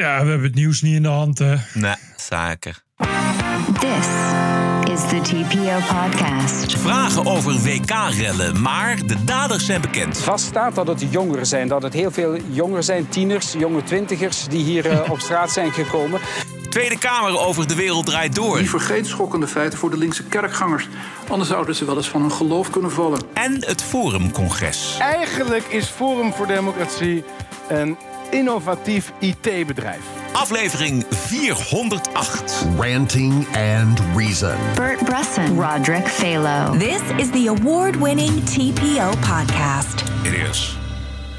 Ja, we hebben het nieuws niet in de hand. Hè. Nee, zaken. This is the TPO podcast. Vragen over WK-rellen, maar de daders zijn bekend. Vaststaat dat het jongeren zijn. Dat het heel veel jongeren zijn, tieners, jonge twintigers... die hier eh, op straat zijn gekomen. Tweede Kamer over de wereld draait door. Die vergeet schokkende feiten voor de linkse kerkgangers. Anders zouden ze wel eens van hun geloof kunnen vallen. En het Forumcongres. Eigenlijk is Forum voor Democratie een innovatief IT-bedrijf. Aflevering 408. Ranting and Reason. Bert Bresson, Roderick Phalo. This is the award-winning TPO podcast. It is.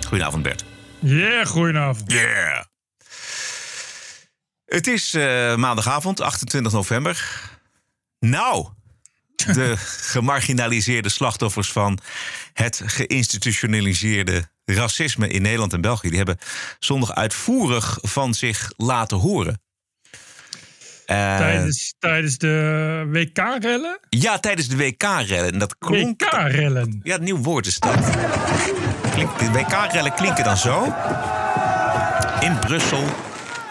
Goedenavond Bert. Yeah, goedenavond. Yeah. Het is eh, maandagavond, 28 november. Nou, de gemarginaliseerde slachtoffers van het geïnstitutionaliseerde racisme in Nederland en België, die hebben zondag uitvoerig van zich laten horen. Eh, Tijdens, tijdens de WK-rellen? ja, tijdens de WK-rellen. En dat klonk. WK-rellen. Ja, een nieuw woord is dat. Klink- De WK-rellen klinken dan zo. In Brussel,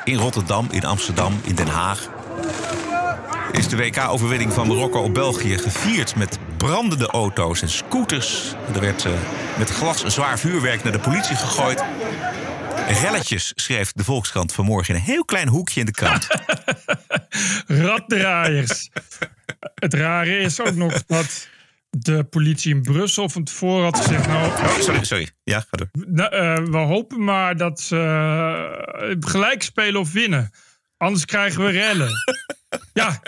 in Rotterdam, in Amsterdam, in Den Haag. Is de WK-overwinning van Marokko op België gevierd met brandende auto's en scooters. Er werd eh, met glas en zwaar vuurwerk naar de politie gegooid. Relletjes, schreef de Volkskrant vanmorgen in een heel klein hoekje in de krant. Raddraaiers. het rare is ook nog dat de politie in Brussel van tevoren had gezegd... Nou, Oh, sorry, sorry. Ja, ga door. nou, eh, we hopen maar dat ze eh, gelijk spelen of winnen. Anders krijgen we rellen. ja,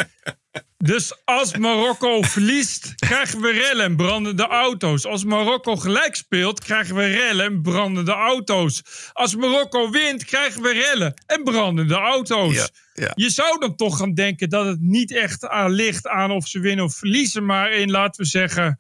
dus als Marokko verliest, krijgen we rellen en brandende auto's. Als Marokko gelijk speelt, krijgen we rellen en brandende auto's. Als Marokko wint, krijgen we rellen en brandende auto's. Ja, ja. Je zou dan toch gaan denken dat het niet echt aan ligt aan of ze winnen of verliezen, maar in, laten we zeggen,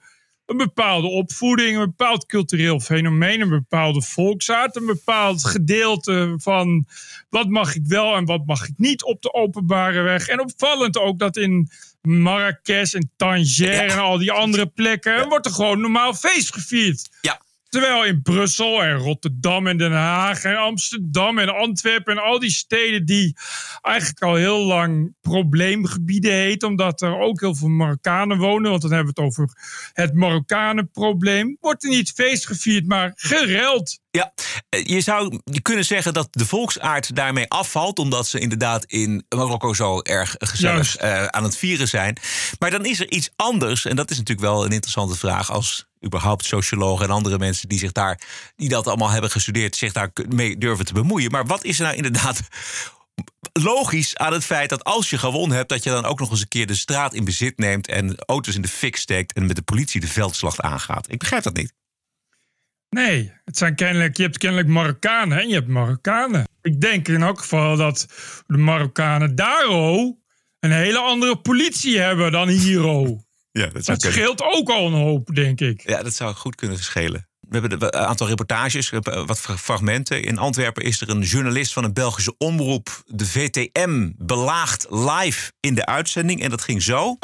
een bepaalde opvoeding, een bepaald cultureel fenomeen, een bepaalde volksaard, een bepaald gedeelte van wat mag ik wel en wat mag ik niet op de openbare weg. En opvallend ook dat in Marrakesh en Tanger en al die andere plekken wordt er gewoon normaal feest gevierd. Ja, Terwijl in Brussel en Rotterdam en Den Haag en Amsterdam en Antwerpen en al die steden die eigenlijk al heel lang probleemgebieden heet, omdat er ook heel veel Marokkanen wonen, want dan hebben we het over het Marokkanenprobleem, wordt er niet feest gevierd, maar gereld. Ja, eh, je zou kunnen zeggen dat de volksaard daarmee afvalt, omdat ze inderdaad in Marokko zo erg gezellig eh, aan het vieren zijn. Maar dan is er iets anders, en dat is natuurlijk wel een interessante vraag als überhaupt sociologen en andere mensen die zich daar, die dat allemaal hebben gestudeerd, zich daar mee durven te bemoeien. Maar wat is er nou inderdaad logisch aan het feit dat als je gewonnen hebt, dat je dan ook nog eens een keer de straat in bezit neemt en auto's in de fik steekt en met de politie de veldslag aangaat? Ik begrijp dat niet. Nee, het zijn kennelijk, je hebt kennelijk Marokkanen en je hebt Marokkanen. Ik denk in elk geval dat de Marokkanen daar een hele andere politie hebben dan hier. Ja, dat zou Dat scheelt ook al een hoop, denk ik. Ja, dat zou goed kunnen schelen. We hebben een aantal reportages, hebben wat fra- fragmenten. In Antwerpen is er een journalist van een Belgische omroep, de VTM, belaagd live in de uitzending. En dat ging zo.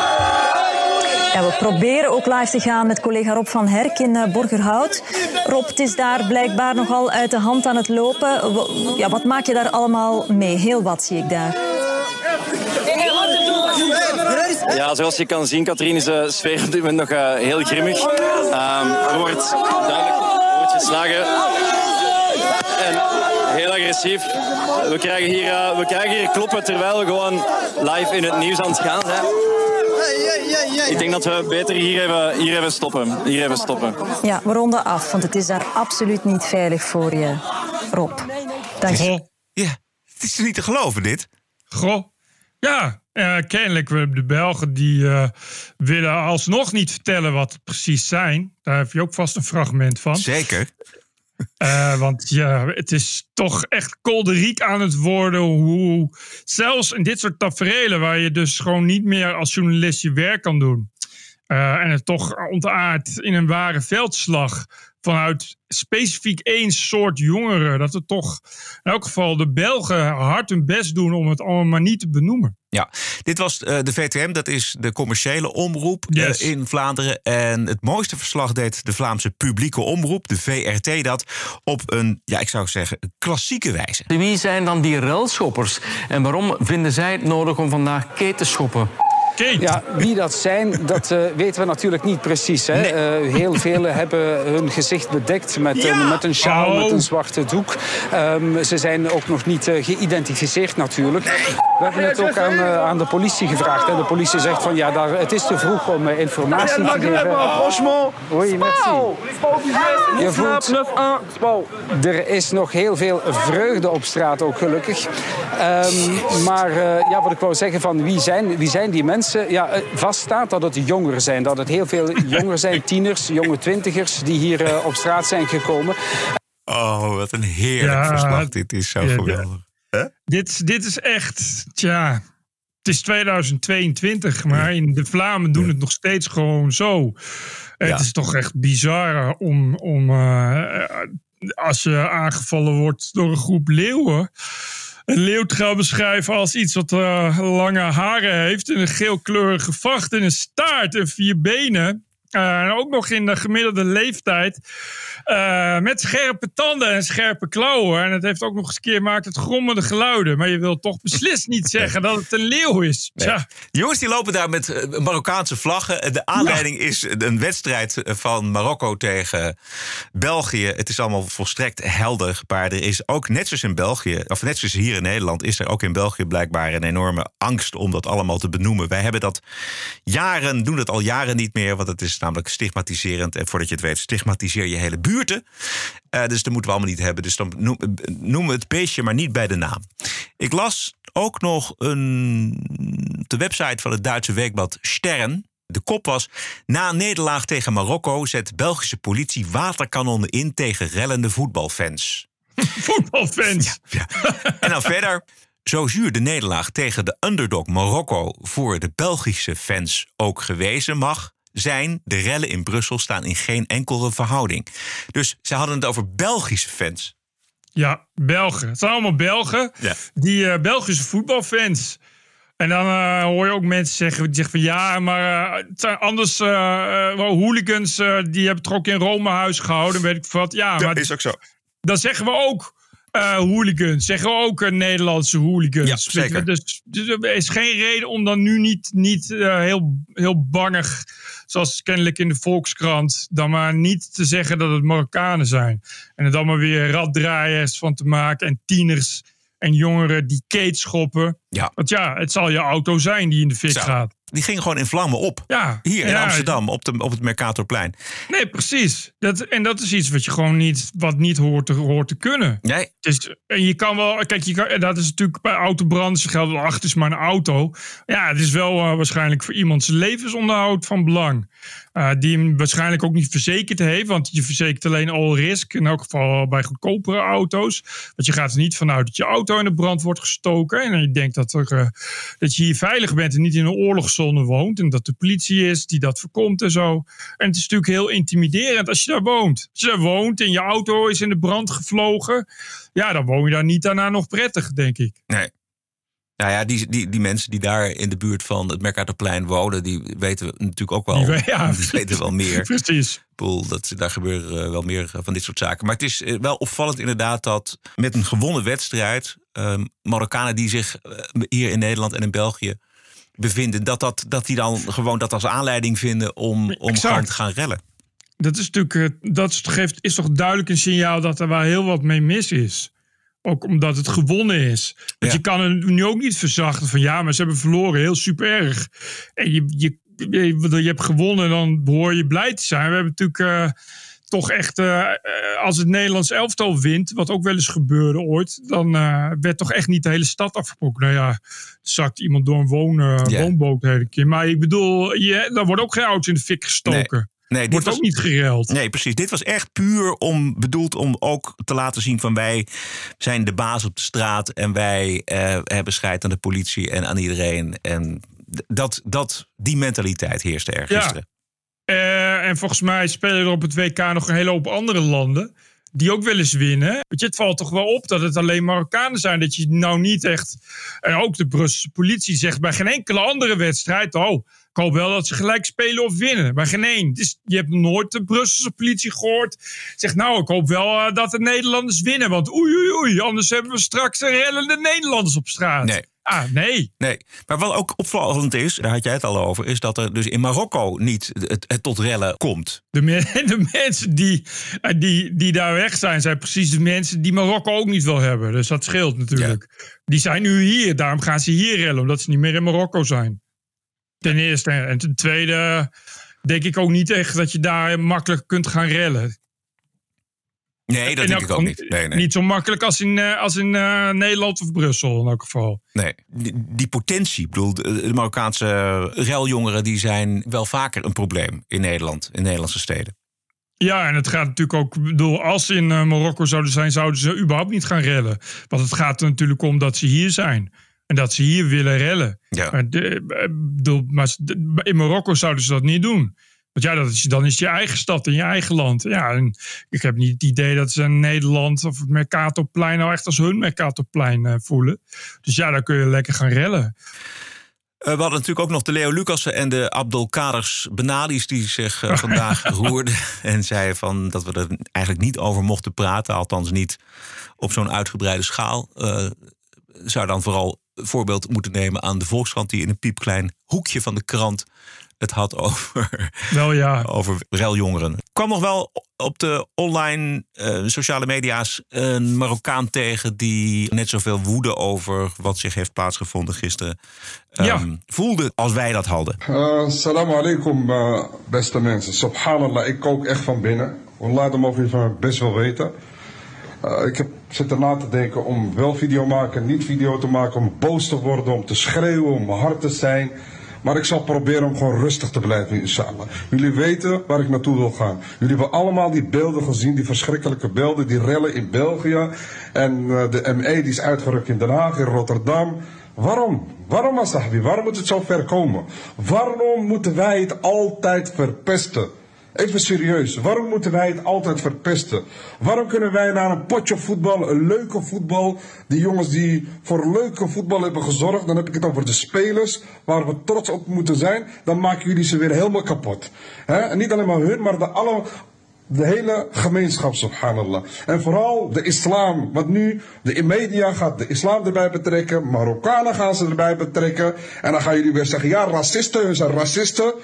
Ja, we proberen ook live te gaan met collega Rob van Herk in eh, Borgerhout. Rob, het is daar blijkbaar nogal uit de hand aan het lopen. Ja, wat maak je daar allemaal mee? Heel wat zie ik daar. Ja, zoals je kan zien, Katrien, is de sfeer op dit moment nog eh, heel grimmig. Ehm, er wordt duidelijk wordt geslagen. En heel agressief. We krijgen, hier, eh, we krijgen hier kloppen terwijl we gewoon live in het nieuws aan het gaan zijn. Ik denk dat we beter hier even, hier even stoppen. Hier even stoppen. Ja, we ronden af, want het is daar absoluut niet veilig voor je. Rob, dank je. Ja, het is niet te geloven dit. goh. Ja, eh, kennelijk de Belgen die eh, willen alsnog niet vertellen wat het precies zijn. Daar heb je ook vast een fragment van. Zeker. Eh, want ja, het is toch echt kolderiek aan het worden. Hoe zelfs in dit soort taferelen, waar je dus gewoon niet meer als journalist je werk kan doen. en het toch ontaart in een ware veldslag. Vanuit specifiek één soort jongeren. Dat het toch in elk geval de Belgen hard hun best doen om het allemaal maar niet te benoemen. Ja, dit was uh, de VTM, dat is de commerciële omroep Yes. uh, in Vlaanderen. En het mooiste verslag deed de Vlaamse publieke omroep, de VRT, dat op een, ja, ik zou zeggen, klassieke wijze. Wie zijn dan die ruilschoppers en waarom vinden zij het nodig om vandaag keten te schoppen? Ja, wie dat zijn, dat uh, weten we natuurlijk niet precies. Hè? Nee. Uh, heel velen hebben hun gezicht bedekt met, ja. een, met een sjaal, oh. met een zwarte doek. Um, ze zijn ook nog niet uh, geïdentificeerd natuurlijk. Nee. We hebben het ook aan, aan de politie gevraagd. En de politie zegt van ja, daar, het is te vroeg om informatie te geven. Oui, merci. Je voelt, er is nog heel veel vreugde op straat ook gelukkig. Um, maar ja, wat ik wou zeggen van wie zijn, wie zijn die mensen? Ja, vaststaat dat het jongeren zijn. Dat het heel veel jongeren zijn, tieners, jonge twintigers... die hier uh, op straat zijn gekomen. Oh, wat een heerlijk ja, verslag. Dit is zo ja, geweldig. Huh? Dit, dit is echt, tja... Het is 2022, maar in de Vlamen doen het nog steeds gewoon zo. Het is toch echt bizar om, om uh, als je aangevallen wordt door een groep leeuwen een beschrijven als iets wat uh, lange haren heeft. En een geelkleurige vacht en een staart en vier benen. Uh, en ook nog in de gemiddelde leeftijd. Uh, met scherpe tanden en scherpe klauwen. En het heeft ook nog eens een keer maakt het grommende geluiden. Maar je wilt toch beslist niet zeggen dat het een leeuw is. Nee. Jongens die lopen daar met Marokkaanse vlaggen. De aanleiding ja. is een wedstrijd van Marokko tegen België. Het is allemaal volstrekt helder. Maar er is ook, net zoals in België, of net zoals hier in Nederland, is er ook in België blijkbaar een enorme angst om dat allemaal te benoemen. Wij hebben dat jaren, doen dat al jaren niet meer. Want het is namelijk stigmatiserend. En voordat je het weet, stigmatiseer je hele buurten. Uh, dus dat moeten we allemaal niet hebben. Dus dan noem, noem het beestje maar niet bij de naam. Ik las ook nog een, de website van het Duitse weekblad Stern. De kop was: Na nederlaag tegen Marokko zet Belgische politie waterkanonnen in tegen rellende voetbalfans. voetbalfans? Ja, ja. En dan verder. Zo zuur de nederlaag tegen de underdog Marokko voor de Belgische fans ook gewezen mag zijn, de rellen in Brussel staan in geen enkele verhouding. Dus ze hadden het over Belgische fans. Ja, Belgen. Het zijn allemaal Belgen. Ja. Die uh, Belgische voetbalfans. En dan uh, hoor je ook mensen zeggen, die zeggen van ja, maar uh, anders hooligans die hebben het ook in Rome huis gehouden, weet ik wat. Ja, dat maar is ook zo. Dan zeggen we ook uh, hooligans. Zeggen we ook uh, Nederlandse hooligans. Ja, zeker. Dus, dus, er is geen reden om dan nu niet, niet uh, heel, heel bangig, zoals kennelijk in de Volkskrant, dan maar niet te zeggen dat het Marokkanen zijn. En dan maar weer raddraaiers van te maken en tieners en jongeren die keet schoppen. Ja. Want ja, het zal je auto zijn die in de fik Zo. gaat. Die ging gewoon in vlammen op. Ja. Hier in Ja, Amsterdam, op, de, op het Mercatorplein. Nee, precies. Dat, en dat is iets wat je gewoon niet, wat niet hoort te, hoort te kunnen. Nee. Het is, en je kan wel, kijk, je kan, dat is natuurlijk bij autobranden, ze geldt wel, ach, het is maar een auto. Ja, het is wel uh, waarschijnlijk voor iemand zijn levensonderhoud van belang. Uh, die hem waarschijnlijk ook niet verzekerd heeft, want je verzekert alleen all risk, in elk geval bij goedkopere auto's. Want je gaat er niet vanuit dat je auto in de brand wordt gestoken en je denkt dat, er, uh, dat je hier veilig bent en niet in een woont en dat de politie is die dat voorkomt en zo. En het is natuurlijk heel intimiderend als je daar woont. Als je daar woont en je auto is in de brand gevlogen, ja, dan woon je daar niet daarna nog prettig, denk ik. Nee. Nou ja, die, die, die mensen die daar in de buurt van het Mercatorplein wonen, die weten natuurlijk ook wel, Die, ja, die weten wel meer. Precies. Poel, dat, daar gebeuren uh, wel meer van dit soort zaken. Maar het is uh, wel opvallend inderdaad dat met een gewonnen wedstrijd, uh, Marokkanen die zich hier in Nederland en in België bevinden, dat, dat, dat die dan gewoon dat als aanleiding vinden om, om gewoon te gaan rellen. Dat is natuurlijk, uh, dat geeft, is toch duidelijk een signaal dat er wel heel wat mee mis is. Ook omdat het gewonnen is. Want Ja. je kan het nu ook niet verzachten van ja, maar ze hebben verloren, heel super erg. En je, je, je, je hebt gewonnen, dan behoor je blij te zijn. We hebben natuurlijk uh, toch echt, uh, als het Nederlands elftal wint, wat ook wel eens gebeurde ooit, dan uh, werd toch echt niet de hele stad afgebroken. Nou ja, zakt iemand door een woon, Ja. woonboot de hele keer. Maar ik bedoel, je, dan wordt ook geen auto's in de fik gestoken. Nee, dit Wordt was- ook niet gereld. Nee, precies. Dit was echt puur om, bedoeld om ook te laten zien van wij zijn de baas op de straat en wij eh, hebben scheid aan de politie en aan iedereen. En dat, dat, die mentaliteit heerste er Ja. Eh, en volgens mij spelen er op het WK nog een hele hoop andere landen. Die ook wel eens winnen. Weet je, het valt toch wel op dat het alleen Marokkanen zijn. Dat je nou niet echt. En ook de Brusselse politie zegt bij geen enkele andere wedstrijd. Oh, ik hoop wel dat ze gelijk spelen of winnen. Bij geen één. Dus je hebt nooit de Brusselse politie gehoord. Zegt nou, ik hoop wel eh, dat de Nederlanders winnen. Want oei, oei, oei. Anders hebben we straks rellende Nederlanders op straat. Nee. Ah, nee. Nee, maar wat ook opvallend is, daar had jij het al over, is dat er dus in Marokko niet het, het tot rellen komt. De, me- de mensen die, eh, die, die daar weg zijn, zijn precies de mensen die Marokko ook niet wil hebben. Dus dat scheelt natuurlijk. Die zijn nu hier, daarom gaan ze hier rellen, omdat ze niet meer in Marokko zijn. Ten eerste. En ten tweede denk ik ook niet echt dat je daar makkelijk kunt gaan rellen. Nee, dat denk ik ook niet. Nee, nee. Niet zo makkelijk als in, eh, als in eh, Nederland of Brussel in elk geval. Nee, die, die potentie. Ik bedoel, de, Marokkaanse reljongeren die zijn wel vaker een probleem in Nederland, in Nederlandse steden. Ja, en het gaat natuurlijk ook, bedoel, als ze in eh, Marokko zouden zijn, zouden ze überhaupt niet gaan rellen. Want het gaat er natuurlijk om dat ze hier zijn. En dat ze hier willen rellen. Ja. Maar, de, eh, maar in Marokko zouden ze dat niet doen. Want ja, dat is, dan is het je eigen stad en je eigen land. Ja, en ik heb niet het idee dat ze Nederland of het Mercatorplein nou echt als hun Mercatorplein eh, voelen. Dus ja, dan kun je lekker gaan rellen. Eh, we hadden natuurlijk ook nog de Leo Lucassen en de Abdelkaders Benadis die zich vandaag roerden. En zeiden van dat we er eigenlijk niet over mochten praten. Althans niet op zo'n uitgebreide schaal. Zou dan vooral voorbeeld moeten nemen aan de Volkskrant... die in een piepklein hoekje van de krant het had over, Wel ja. over reljongeren. Ik kwam nog wel op de online eh, sociale media's een Marokkaan tegen... die net zoveel woede over wat zich heeft plaatsgevonden gisteren... ehm, voelde als wij dat hadden. Uh, Salam alaikum, uh, beste mensen. Subhanallah, ik kook echt van binnen. Wallah, dat mogen jullie van best wel weten. Uh, ik heb zitten na te denken om wel video maken, niet video te maken, om boos te worden, om te schreeuwen, om hard te zijn. Maar ik zal proberen om gewoon rustig te blijven, inshallah. Jullie weten waar ik naartoe wil gaan. Jullie hebben allemaal die beelden gezien, die verschrikkelijke beelden, die rellen in België. En uh, de ME die is uitgerukt in Den Haag, in Rotterdam. Waarom? Waarom, Asahabi? Waarom moet het zo ver komen? Waarom moeten wij het altijd verpesten? Even serieus, waarom moeten wij het altijd verpesten? Waarom kunnen wij naar een potje voetbal, een leuke voetbal, die jongens die voor leuke voetbal hebben gezorgd, dan heb ik het over de spelers, waar we trots op moeten zijn, dan maken jullie ze weer helemaal kapot. En niet alleen maar hun, maar de, alle, de hele gemeenschap, subhanallah. En vooral de islam. Want nu de media gaat de islam erbij betrekken. Marokkanen gaan ze erbij betrekken. En dan gaan jullie weer zeggen, ja, racisten, hun zijn racisten.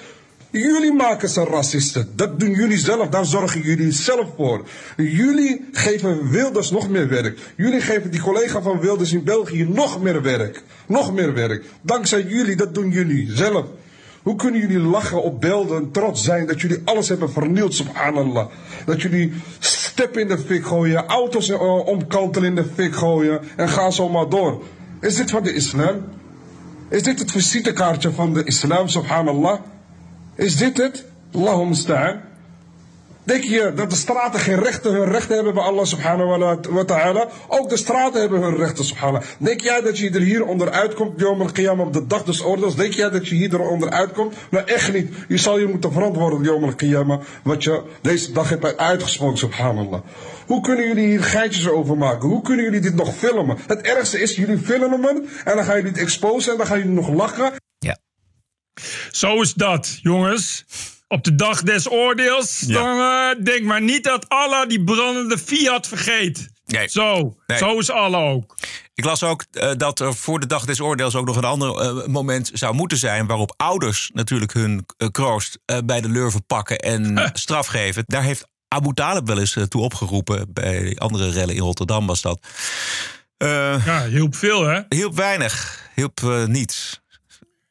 Jullie maken ze racisten. Dat doen jullie zelf. Daar zorgen jullie zelf voor. Jullie geven Wilders nog meer werk. Jullie geven die collega van Wilders in België nog meer werk. Nog meer werk. Dankzij jullie, dat doen jullie zelf. Hoe kunnen jullie lachen op beelden en trots zijn dat jullie alles hebben vernield, subhanallah. Dat jullie step in de fik gooien, auto's uh, omkantelen in de fik gooien en ga zo maar door. Is dit van de islam? Is dit het visitekaartje van de islam, subhanallah? Is dit het? Allahum staan. Denk je dat de straten geen rechten, hun rechten hebben bij Allah subhanahu wa ta'ala? Ook de straten hebben hun rechten, subhanallah. Denk jij dat je er hier onderuit komt, Yom al-Qiyamah, op de dag des oordeels? Denk jij dat je hier eronder uitkomt? Nou, echt niet. Je zal je moeten verantwoorden, Yom al-Qiyamah, wat je deze dag hebt uitgesproken, subhanallah. Hoe kunnen jullie hier geitjes over maken? Hoe kunnen jullie dit nog filmen? Het ergste is, jullie filmen en dan gaan jullie het exposen en dan gaan jullie nog lachen. Zo is dat, jongens. Op de dag des oordeels, Ja. dan uh, denk maar niet dat Allah die brandende Fiat vergeet. Nee. Zo, Nee. zo is Allah ook. Ik las ook uh, dat er voor de dag des oordeels ook nog een ander uh, moment zou moeten zijn. waarop ouders natuurlijk hun uh, kroost bij de lurven pakken en straf geven. Daar heeft Abu Talib wel eens toe opgeroepen. Bij andere rellen in Rotterdam was dat. ja, hielp veel, hè? Hielp weinig. Hielp niets.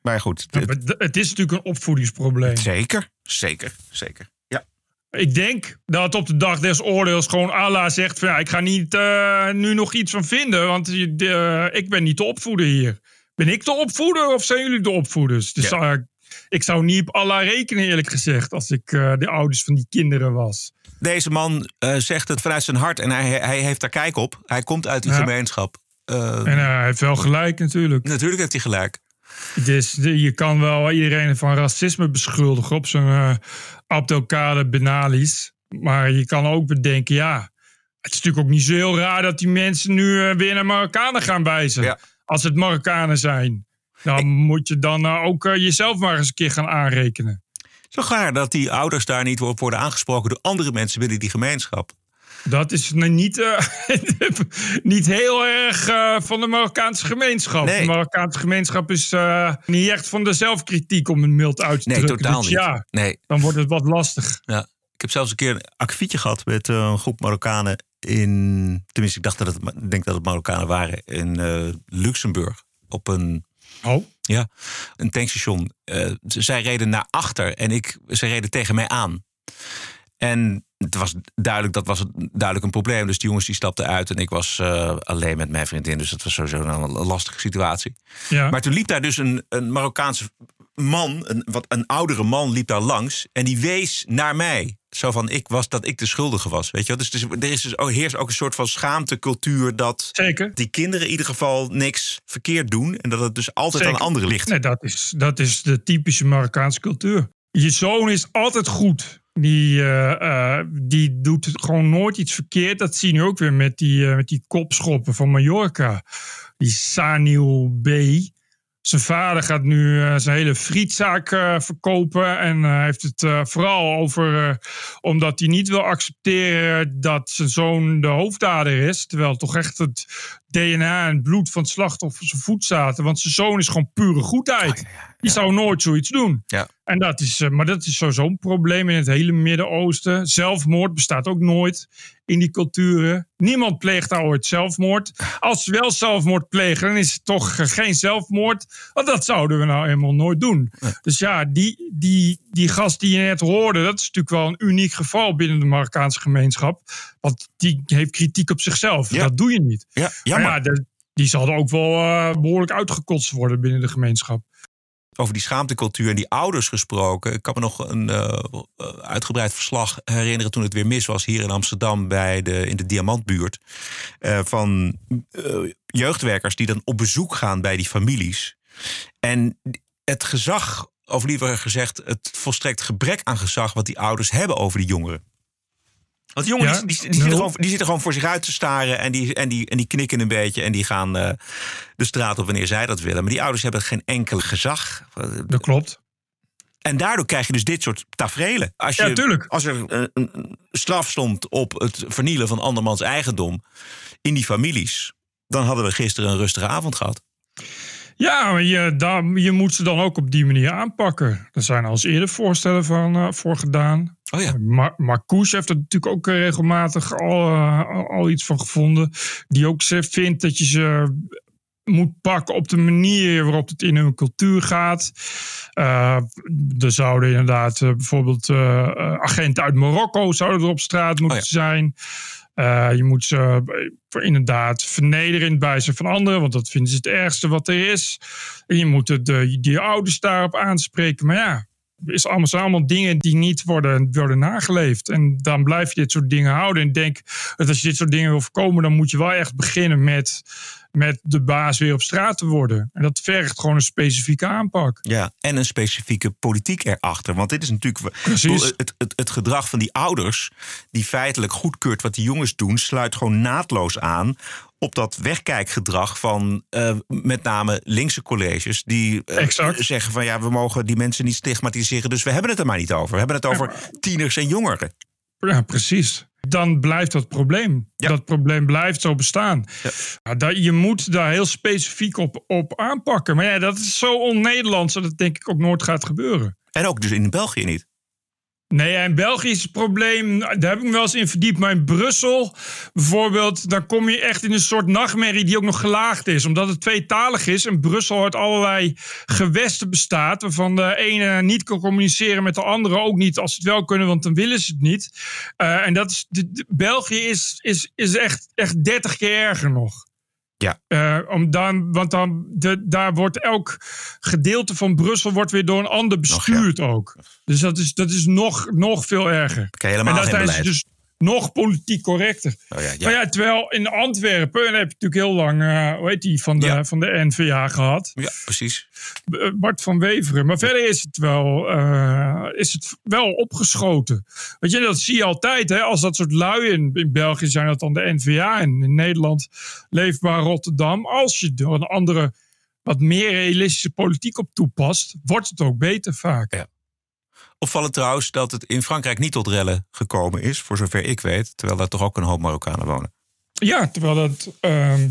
Maar goed. Ja, maar het is natuurlijk een opvoedingsprobleem. Zeker, zeker, zeker. Ja. Ik denk dat op de dag des oordeels gewoon Allah zegt: van, ja, Ik ga niet uh, nu nog iets van vinden, want uh, ik ben niet de opvoeder hier. Ben ik de opvoeder of zijn jullie de opvoeders? Dus ja. uh, ik zou niet op Allah rekenen, eerlijk gezegd, als ik eh, de ouders van die kinderen was. Deze man zegt het vanuit zijn hart en hij, hij heeft daar kijk op. Hij komt uit die Ja. gemeenschap. en hij heeft wel gelijk, natuurlijk. Natuurlijk heeft hij gelijk. Dus je kan wel iedereen van racisme beschuldigen op zo'n eh Abdelkader Benalis. Maar je kan ook bedenken, ja, het is natuurlijk ook niet zo heel raar dat die mensen nu eh, weer naar Marokkanen gaan wijzen. Als het Marokkanen zijn. Dan moet je dan eh, ook jezelf maar eens een keer gaan aanrekenen. Zo gaar dat die ouders daar niet op worden aangesproken door andere mensen binnen die gemeenschap. Dat is niet, eh, niet heel erg eh, van de Marokkaanse gemeenschap. Nee. De Marokkaanse gemeenschap is eh, niet echt van de zelfkritiek om het mild uit te Nee, drukken. totaal Dus niet. Ja, Nee. dan wordt het wat lastig. Ja. Ik heb zelfs een keer een akkefietje gehad met eh, een groep Marokkanen in. Tenminste, ik dacht dat het, ik denk dat het Marokkanen waren in eh, Luxemburg. Op een. Oh. Ja, een tankstation. Eh, zij reden naar achter en ik, zij reden tegen mij aan. En het was duidelijk, dat was duidelijk een probleem. Dus die jongens die stapten uit en ik was eh, alleen met mijn vriendin. Dus dat was sowieso een, lastige situatie. Ja. Maar toen liep daar dus een, een Marokkaanse man, een, wat, een oudere man, liep daar langs. En die wees naar mij. Zo van, ik was dat ik de schuldige was. Weet je wel? Dus, dus er is dus, heerst ook een soort van schaamtecultuur... dat Zeker. die kinderen in ieder geval niks verkeerd doen... en dat het dus altijd Zeker. aan anderen ligt. Nee, dat is, dat is de typische Marokkaanse cultuur. Je zoon is altijd goed. Die, eh, eh, die doet gewoon nooit iets verkeerd. Dat zie je nu ook weer met die, eh, met die kopschoppen van Mallorca. Die Sanil B. Zijn vader gaat nu zijn hele frietzaak verkopen. En heeft het vooral over. omdat hij niet wil accepteren dat zijn zoon de hoofddader is. Terwijl toch echt het DNA en bloed van het slachtoffer zijn voet zaten. Want zijn zoon is gewoon pure goedheid. Die zou nooit zoiets doen. Ja. En dat is, eh, maar dat is sowieso een probleem in het hele Midden-Oosten. Zelfmoord bestaat ook nooit in die culturen. Niemand pleegt daar ooit zelfmoord. Als ze wel zelfmoord plegen, dan is het toch geen zelfmoord. Want dat zouden we nou helemaal nooit doen. Dus ja, die, die, die gast die je net hoorde, dat is natuurlijk wel een uniek geval binnen de Marokkaanse gemeenschap. Want die heeft kritiek op zichzelf. Dat doe je niet. Ja, jammer. Ja, de- die zal ook wel eh, behoorlijk uitgekotst worden binnen de gemeenschap. over die schaamtecultuur en die ouders gesproken. Ik kan me nog een eh, eh, uitgebreid verslag herinneren toen het weer mis was hier in Amsterdam bij de, in de Diamantbuurt. van jeugdwerkers die dan op bezoek gaan bij die families. En het gezag, of liever gezegd, het volstrekt gebrek aan gezag wat die ouders hebben over die jongeren. Want die jongen Ja, die, die, die, zitten gewoon, die zitten gewoon voor zich uit te staren en die, en die, en die knikken een beetje en die gaan eh, de straat op wanneer zij dat willen. Maar die ouders hebben geen enkel gezag. Dat klopt. En daardoor krijg je dus dit soort tafereelen. Als, je, Ja, tuurlijk. als er een, een straf stond op het vernielen van andermans eigendom in die families, dan hadden we gisteren een rustige avond gehad. Ja, maar je, daar, je moet ze dan ook op die manier aanpakken. Er zijn al eens eerder voorstellen van, eh, voor gedaan. Oh ja. Marcouche heeft er natuurlijk ook eh, regelmatig al, eh, al, iets van gevonden. Die ook ze- vindt dat je ze moet pakken op de manier waarop het in hun cultuur gaat. Eh, er zouden inderdaad bijvoorbeeld agenten uit Marokko zouden er op straat moeten zijn. Je moet ze inderdaad vernederen in het bijzijn van anderen, want dat vinden ze het ergste wat er is. En je moet de, die ouders daarop aanspreken. Maar ja, is allemaal, zijn allemaal dingen die niet worden, worden nageleefd. En dan blijf je dit soort dingen houden. En denk dat als je dit soort dingen wil voorkomen, dan moet je wel echt beginnen met, met de baas weer op straat te worden. En dat vergt gewoon een specifieke aanpak. Ja, en een specifieke politiek erachter. Want dit is natuurlijk Precies. het, het, het gedrag van die ouders, die feitelijk goedkeurt wat die jongens doen, sluit gewoon naadloos aan op dat wegkijkgedrag van eh, met name linkse colleges. Die eh, zeggen van ja, we mogen die mensen niet stigmatiseren. Dus we hebben het er maar niet over. We hebben het over tieners en jongeren. Ja, precies. Dan blijft dat probleem. Dat probleem blijft zo bestaan. Ja, dat, je moet daar heel specifiek op, op aanpakken. Maar ja, dat is zo on-Nederlands dat het denk ik ook nooit gaat gebeuren. En ook dus in België niet. Nee, in België is het probleem, daar heb ik me wel eens in verdiept, maar in Brussel bijvoorbeeld, dan kom je echt in een soort nachtmerrie die ook nog gelaagd is. Omdat het tweetalig is en Brussel uit allerlei gewesten bestaat, waarvan de ene niet kan communiceren met de andere, ook niet als ze het wel kunnen, want dan willen ze het niet. Eh, en dat is, België is, is, is echt, echt 30 keer erger nog. Ja. Eh, om dan, want dan, de, daar wordt elk gedeelte van Brussel wordt weer door een ander bestuurd ook. Dus dat is, dat is nog, nog veel erger. Oké, helemaal en daar geen beleid. dus nog politiek correcter. Oh ja, ja. Maar ja, terwijl in Antwerpen, en heb je natuurlijk heel lang, eh, hoe heet die, van de, van de NVA gehad. Ja, precies. Eh, Bart van Weveren. Maar verder is het wel, eh, is het wel opgeschoten. Weet je, dat zie je altijd. Hè? Als dat soort lui in, in België zijn dat dan de NVA. En in Nederland Leefbaar Rotterdam. Als je er een andere, wat meer realistische politiek op toepast, wordt het ook beter vaak. Ja. Opvallend trouwens dat het in Frankrijk niet tot rellen gekomen is, voor zover ik weet. Terwijl daar toch ook een hoop Marokkanen wonen. Ja, terwijl dat ehm,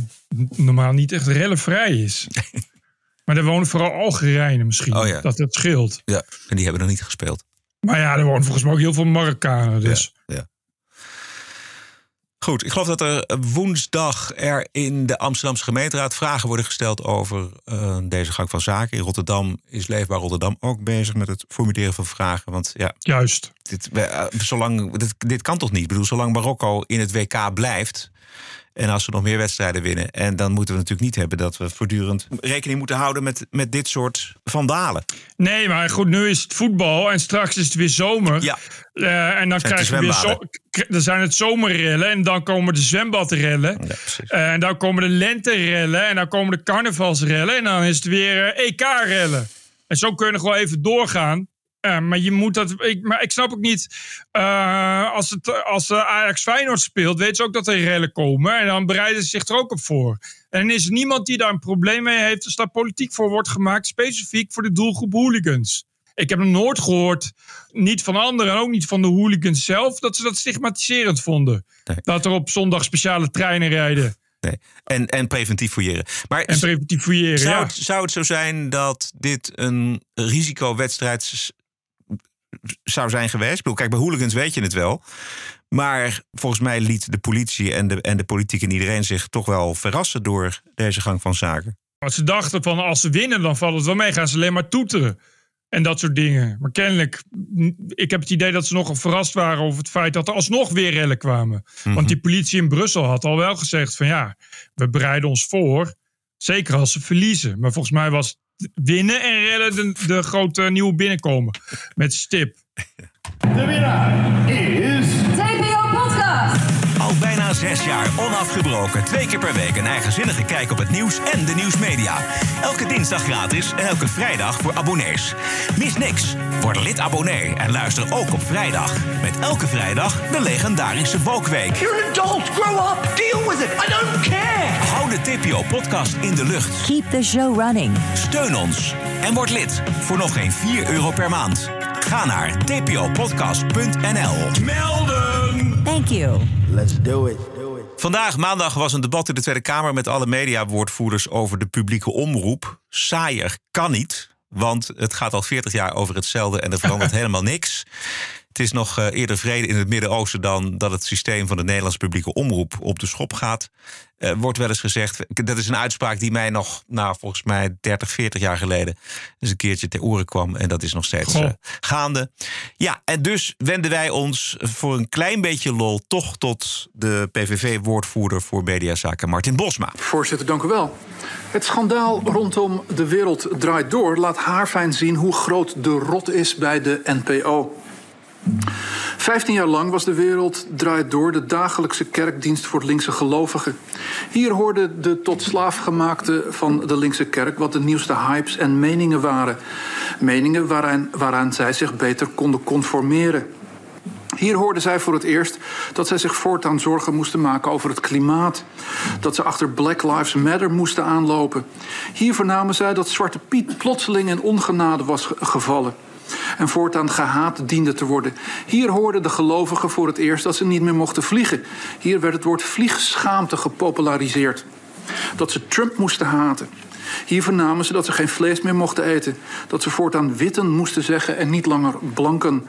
normaal niet echt rellenvrij is. maar er wonen vooral Algerijnen misschien. Oh ja. Dat het scheelt. Ja, en die hebben nog niet gespeeld. Maar ja, er wonen volgens mij ook heel veel Marokkanen. Dus. Ja. Goed, ik geloof dat er woensdag er in de Amsterdamse gemeenteraad vragen worden gesteld over eh, deze gang van zaken. In Rotterdam is Leefbaar Rotterdam ook bezig met het formuleren van vragen. Want ja, Juist. dit, eh, zolang, dit, dit kan toch niet? Ik bedoel, zolang Marokko in het WK blijft. En als we nog meer wedstrijden winnen. En dan moeten we natuurlijk niet hebben dat we voortdurend rekening moeten houden met, met dit soort vandalen. Nee, maar goed, nu is het voetbal en straks is het weer zomer. Ja. Eh, en dan krijg je weer zo, dan zijn het zomerrellen en dan komen de zwembadrellen. Eh, en dan komen de lenterellen en dan komen de carnavalsrellen. En dan is het weer eh, EK-rellen. En zo kun je nog wel even doorgaan. Eh, maar je moet dat. Ik, maar ik snap ook niet. eh, als, het, als eh, Ajax Feyenoord speelt, weten ze ook dat er rellen komen. En dan bereiden ze zich er ook op voor. En dan is er niemand die daar een probleem mee heeft. als daar politiek voor wordt gemaakt. specifiek voor de doelgroep hooligans. Ik heb nog nooit gehoord, niet van anderen en ook niet van de hooligans zelf, dat ze dat stigmatiserend vonden. Dat er op zondag speciale treinen rijden. Nee. En, en preventief fouilleren. Maar En preventief fouilleren, zou, ja. het, zou het zo zijn dat dit een risicowedstrijd zou zijn geweest? Ik bedoel, kijk, bij hooligans weet je het wel. Maar volgens mij liet de politie en de, en de politiek en iedereen zich toch wel verrassen door deze gang van zaken. Want ze dachten van als ze winnen, dan valt het wel mee. Gaan ze alleen maar toeteren. En dat soort dingen. Maar kennelijk, ik heb het idee dat ze nogal verrast waren over het feit dat er alsnog weer rellen kwamen. Mhm. Want die politie in Brussel had al wel gezegd van ja, we bereiden ons voor. Zeker als ze verliezen. Maar volgens mij was het winnen en redden de, de grote nieuwe binnenkomen. Met stip. De winnaar is... TPO Podcast. Al bijna zes jaar onafgebroken. Twee keer per week een eigenzinnige kijk op het nieuws en de nieuwsmedia. Elke dinsdag gratis en elke vrijdag voor abonnees. Mis niks. Word lid abonnee en luister ook op vrijdag. Met elke vrijdag de legendarische Wokweek. You're an adult, grow up, deal with it, I don't care! De TPO-podcast in de lucht. Keep the show running. Steun ons en word lid voor nog geen 4 euro per maand. Ga naar tpopodcast.nl. Melden! Thank you. Let's do it. Vandaag, maandag, was een debat in de Tweede Kamer met alle mediawoordvoerders over de publieke omroep. Saaier kan niet, want het gaat al 40 jaar over hetzelfde en er verandert helemaal niks. Het is nog eh, eerder vrede in het Midden-Oosten dan dat het systeem van de Nederlandse publieke omroep op de schop gaat. Eh, wordt wel eens gezegd, dat is een uitspraak die mij nog, nou, volgens mij 30, 40 jaar geleden eens een keertje ter oren kwam. En dat is nog steeds Goh. eh, gaande. Ja, en dus wenden wij ons voor een klein beetje lol toch tot de PVV-woordvoerder voor mediazaken, Martin Bosma. Voorzitter, dank u wel. Het schandaal rondom De Wereld Draait Door laat haarfijn zien hoe groot de rot is bij de NPO. Vijftien jaar lang was De Wereld Draait Door de dagelijkse kerkdienst voor linkse gelovigen. Hier hoorde de tot slaafgemaakte van de linkse kerk wat de nieuwste hypes en meningen waren. Meningen waaraan, waaraan zij zich beter konden conformeren. Hier hoorden zij voor het eerst dat zij zich voortaan zorgen moesten maken over het klimaat. Dat ze achter Black Lives Matter moesten aanlopen. Hier vernamen zij dat Zwarte Piet plotseling in ongenade was ge- gevallen. En voortaan gehaat diende te worden. Hier hoorden de gelovigen voor het eerst dat ze niet meer mochten vliegen. Hier werd het woord vliegschaamte gepopulariseerd. Dat ze Trump moesten haten. Hier vernamen ze dat ze geen vlees meer mochten eten. Dat ze voortaan witten moesten zeggen en niet langer blanken.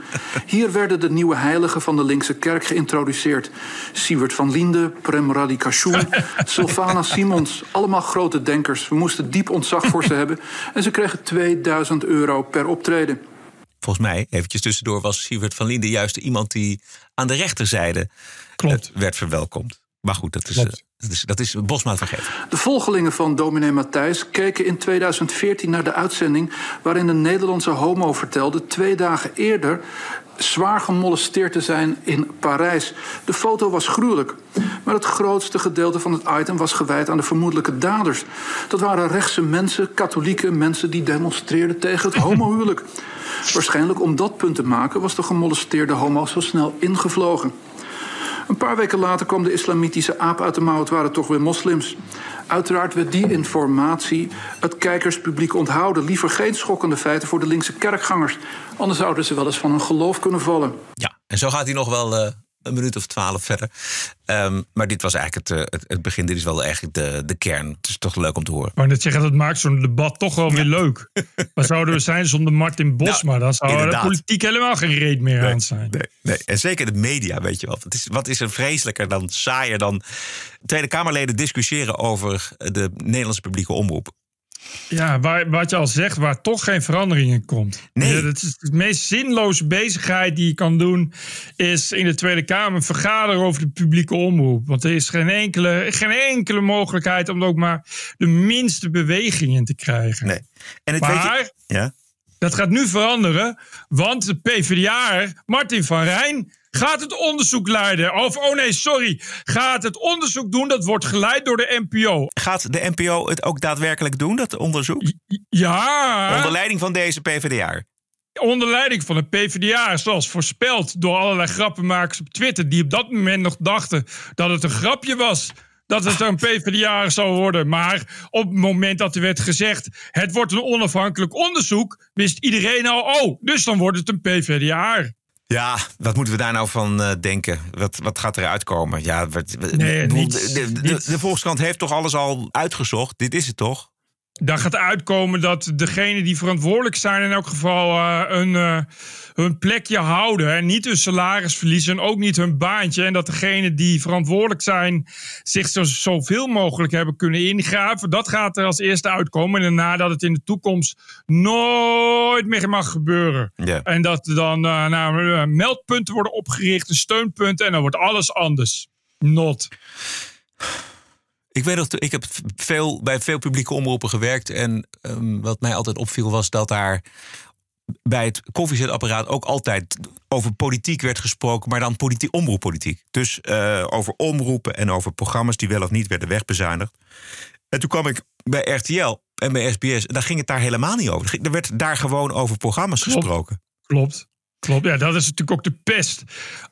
Hier werden de nieuwe heiligen van de linkse kerk geïntroduceerd. Siewert van Linde, Prem Radikation, Sylvana Simons. Allemaal grote denkers. We moesten diep ontzag voor ze hebben. En ze kregen 2000 euro per optreden. Volgens mij, eventjes tussendoor, was Sievert van Linden juist iemand die aan de rechterzijde Klopt. eh, werd verwelkomd. Maar goed, dat is, eh, dat is, dat is Bosma vergeven. De volgelingen van dominee Matthijs keken in 2014 naar de uitzending... waarin een Nederlandse homo vertelde twee dagen eerder zwaar gemolesteerd te zijn in Parijs. De foto was gruwelijk. Maar het grootste gedeelte van het item was gewijd aan de vermoedelijke daders. Dat waren rechtse mensen, katholieke mensen die demonstreerden tegen het homohuwelijk. Waarschijnlijk om dat punt te maken was de gemolesteerde homo zo snel ingevlogen. Een paar weken later kwam de islamitische aap uit de mouw. Het waren toch weer moslims. Uiteraard werd die informatie het kijkerspubliek onthouden. Liever geen schokkende feiten voor de linkse kerkgangers. Anders zouden ze wel eens van hun geloof kunnen vallen. Ja, en zo gaat hij nog wel uh, een minuut of twaalf verder. Um, maar dit was eigenlijk het, uh, het, het, begin. Dit is wel eigenlijk de, de kern. Het is toch leuk om te horen. Maar net zeggen, dat maakt zo'n debat toch wel weer leuk. Waar zouden we zijn zonder Martin Bosma? Nou, dan zou inderdaad. de politiek helemaal geen reet meer nee, aan zijn. Nee, nee. En zeker de media, weet je wel. Wat is, wat is er vreselijker dan saaier dan Tweede Kamerleden discussiëren over de Nederlandse publieke omroep? Ja, waar, wat je al zegt, waar toch geen verandering in komt. Nee. het is de meest zinloze bezigheid die je kan doen, is in de Tweede Kamer vergaderen over de publieke omroep. Want er is geen enkele, geen enkele mogelijkheid om er ook maar de minste beweging in te krijgen. Nee. En het maar, weet je, ja? dat gaat nu veranderen, want de PvdA, Martin van Rijn, gaat het onderzoek leiden. Of, oh nee, sorry. Gaat het onderzoek doen. Dat wordt geleid door de NPO. Gaat de NPO het ook daadwerkelijk doen, dat onderzoek? Ja. Onder leiding van deze PvdA. Onder leiding van de PvdA, zoals voorspeld door allerlei grappenmakers op Twitter. die op dat moment nog dachten dat het een grapje was dat het een PvdA zou worden. Maar op het moment dat er werd gezegd... het wordt een onafhankelijk onderzoek... wist iedereen al, oh, dus dan wordt het een PvdA. Ja, wat moeten we daar nou van uh, denken? Wat, wat gaat eruit komen? Ja, wat, nee, de, niets, de, de, de, de Volkskrant heeft toch alles al uitgezocht? Dit is het toch? Daar gaat uitkomen dat degenen die verantwoordelijk zijn in elk geval uh, een, uh, hun plekje houden. En niet hun salaris verliezen en ook niet hun baantje. En dat degenen die verantwoordelijk zijn zich zo, zoveel mogelijk hebben kunnen ingraven. Dat gaat er als eerste uitkomen. En daarna dat het in de toekomst nooit meer mag gebeuren. En dat er dan uh, nou, meldpunten worden opgericht, steunpunten. En dan wordt alles anders. Not. Ik weet nog, ik heb veel, bij veel publieke omroepen gewerkt. En um, wat mij altijd opviel was dat daar bij het koffiezetapparaat ook altijd over politiek werd gesproken, maar dan politiek, omroeppolitiek. Dus uh, over omroepen en over programma's die wel of niet werden wegbezuinigd. En toen kwam ik bij RTL en bij SBS, en daar ging het daar helemaal niet over. Er werd daar gewoon over programma's gesproken. Klopt. Klopt, ja, dat is natuurlijk ook de pest.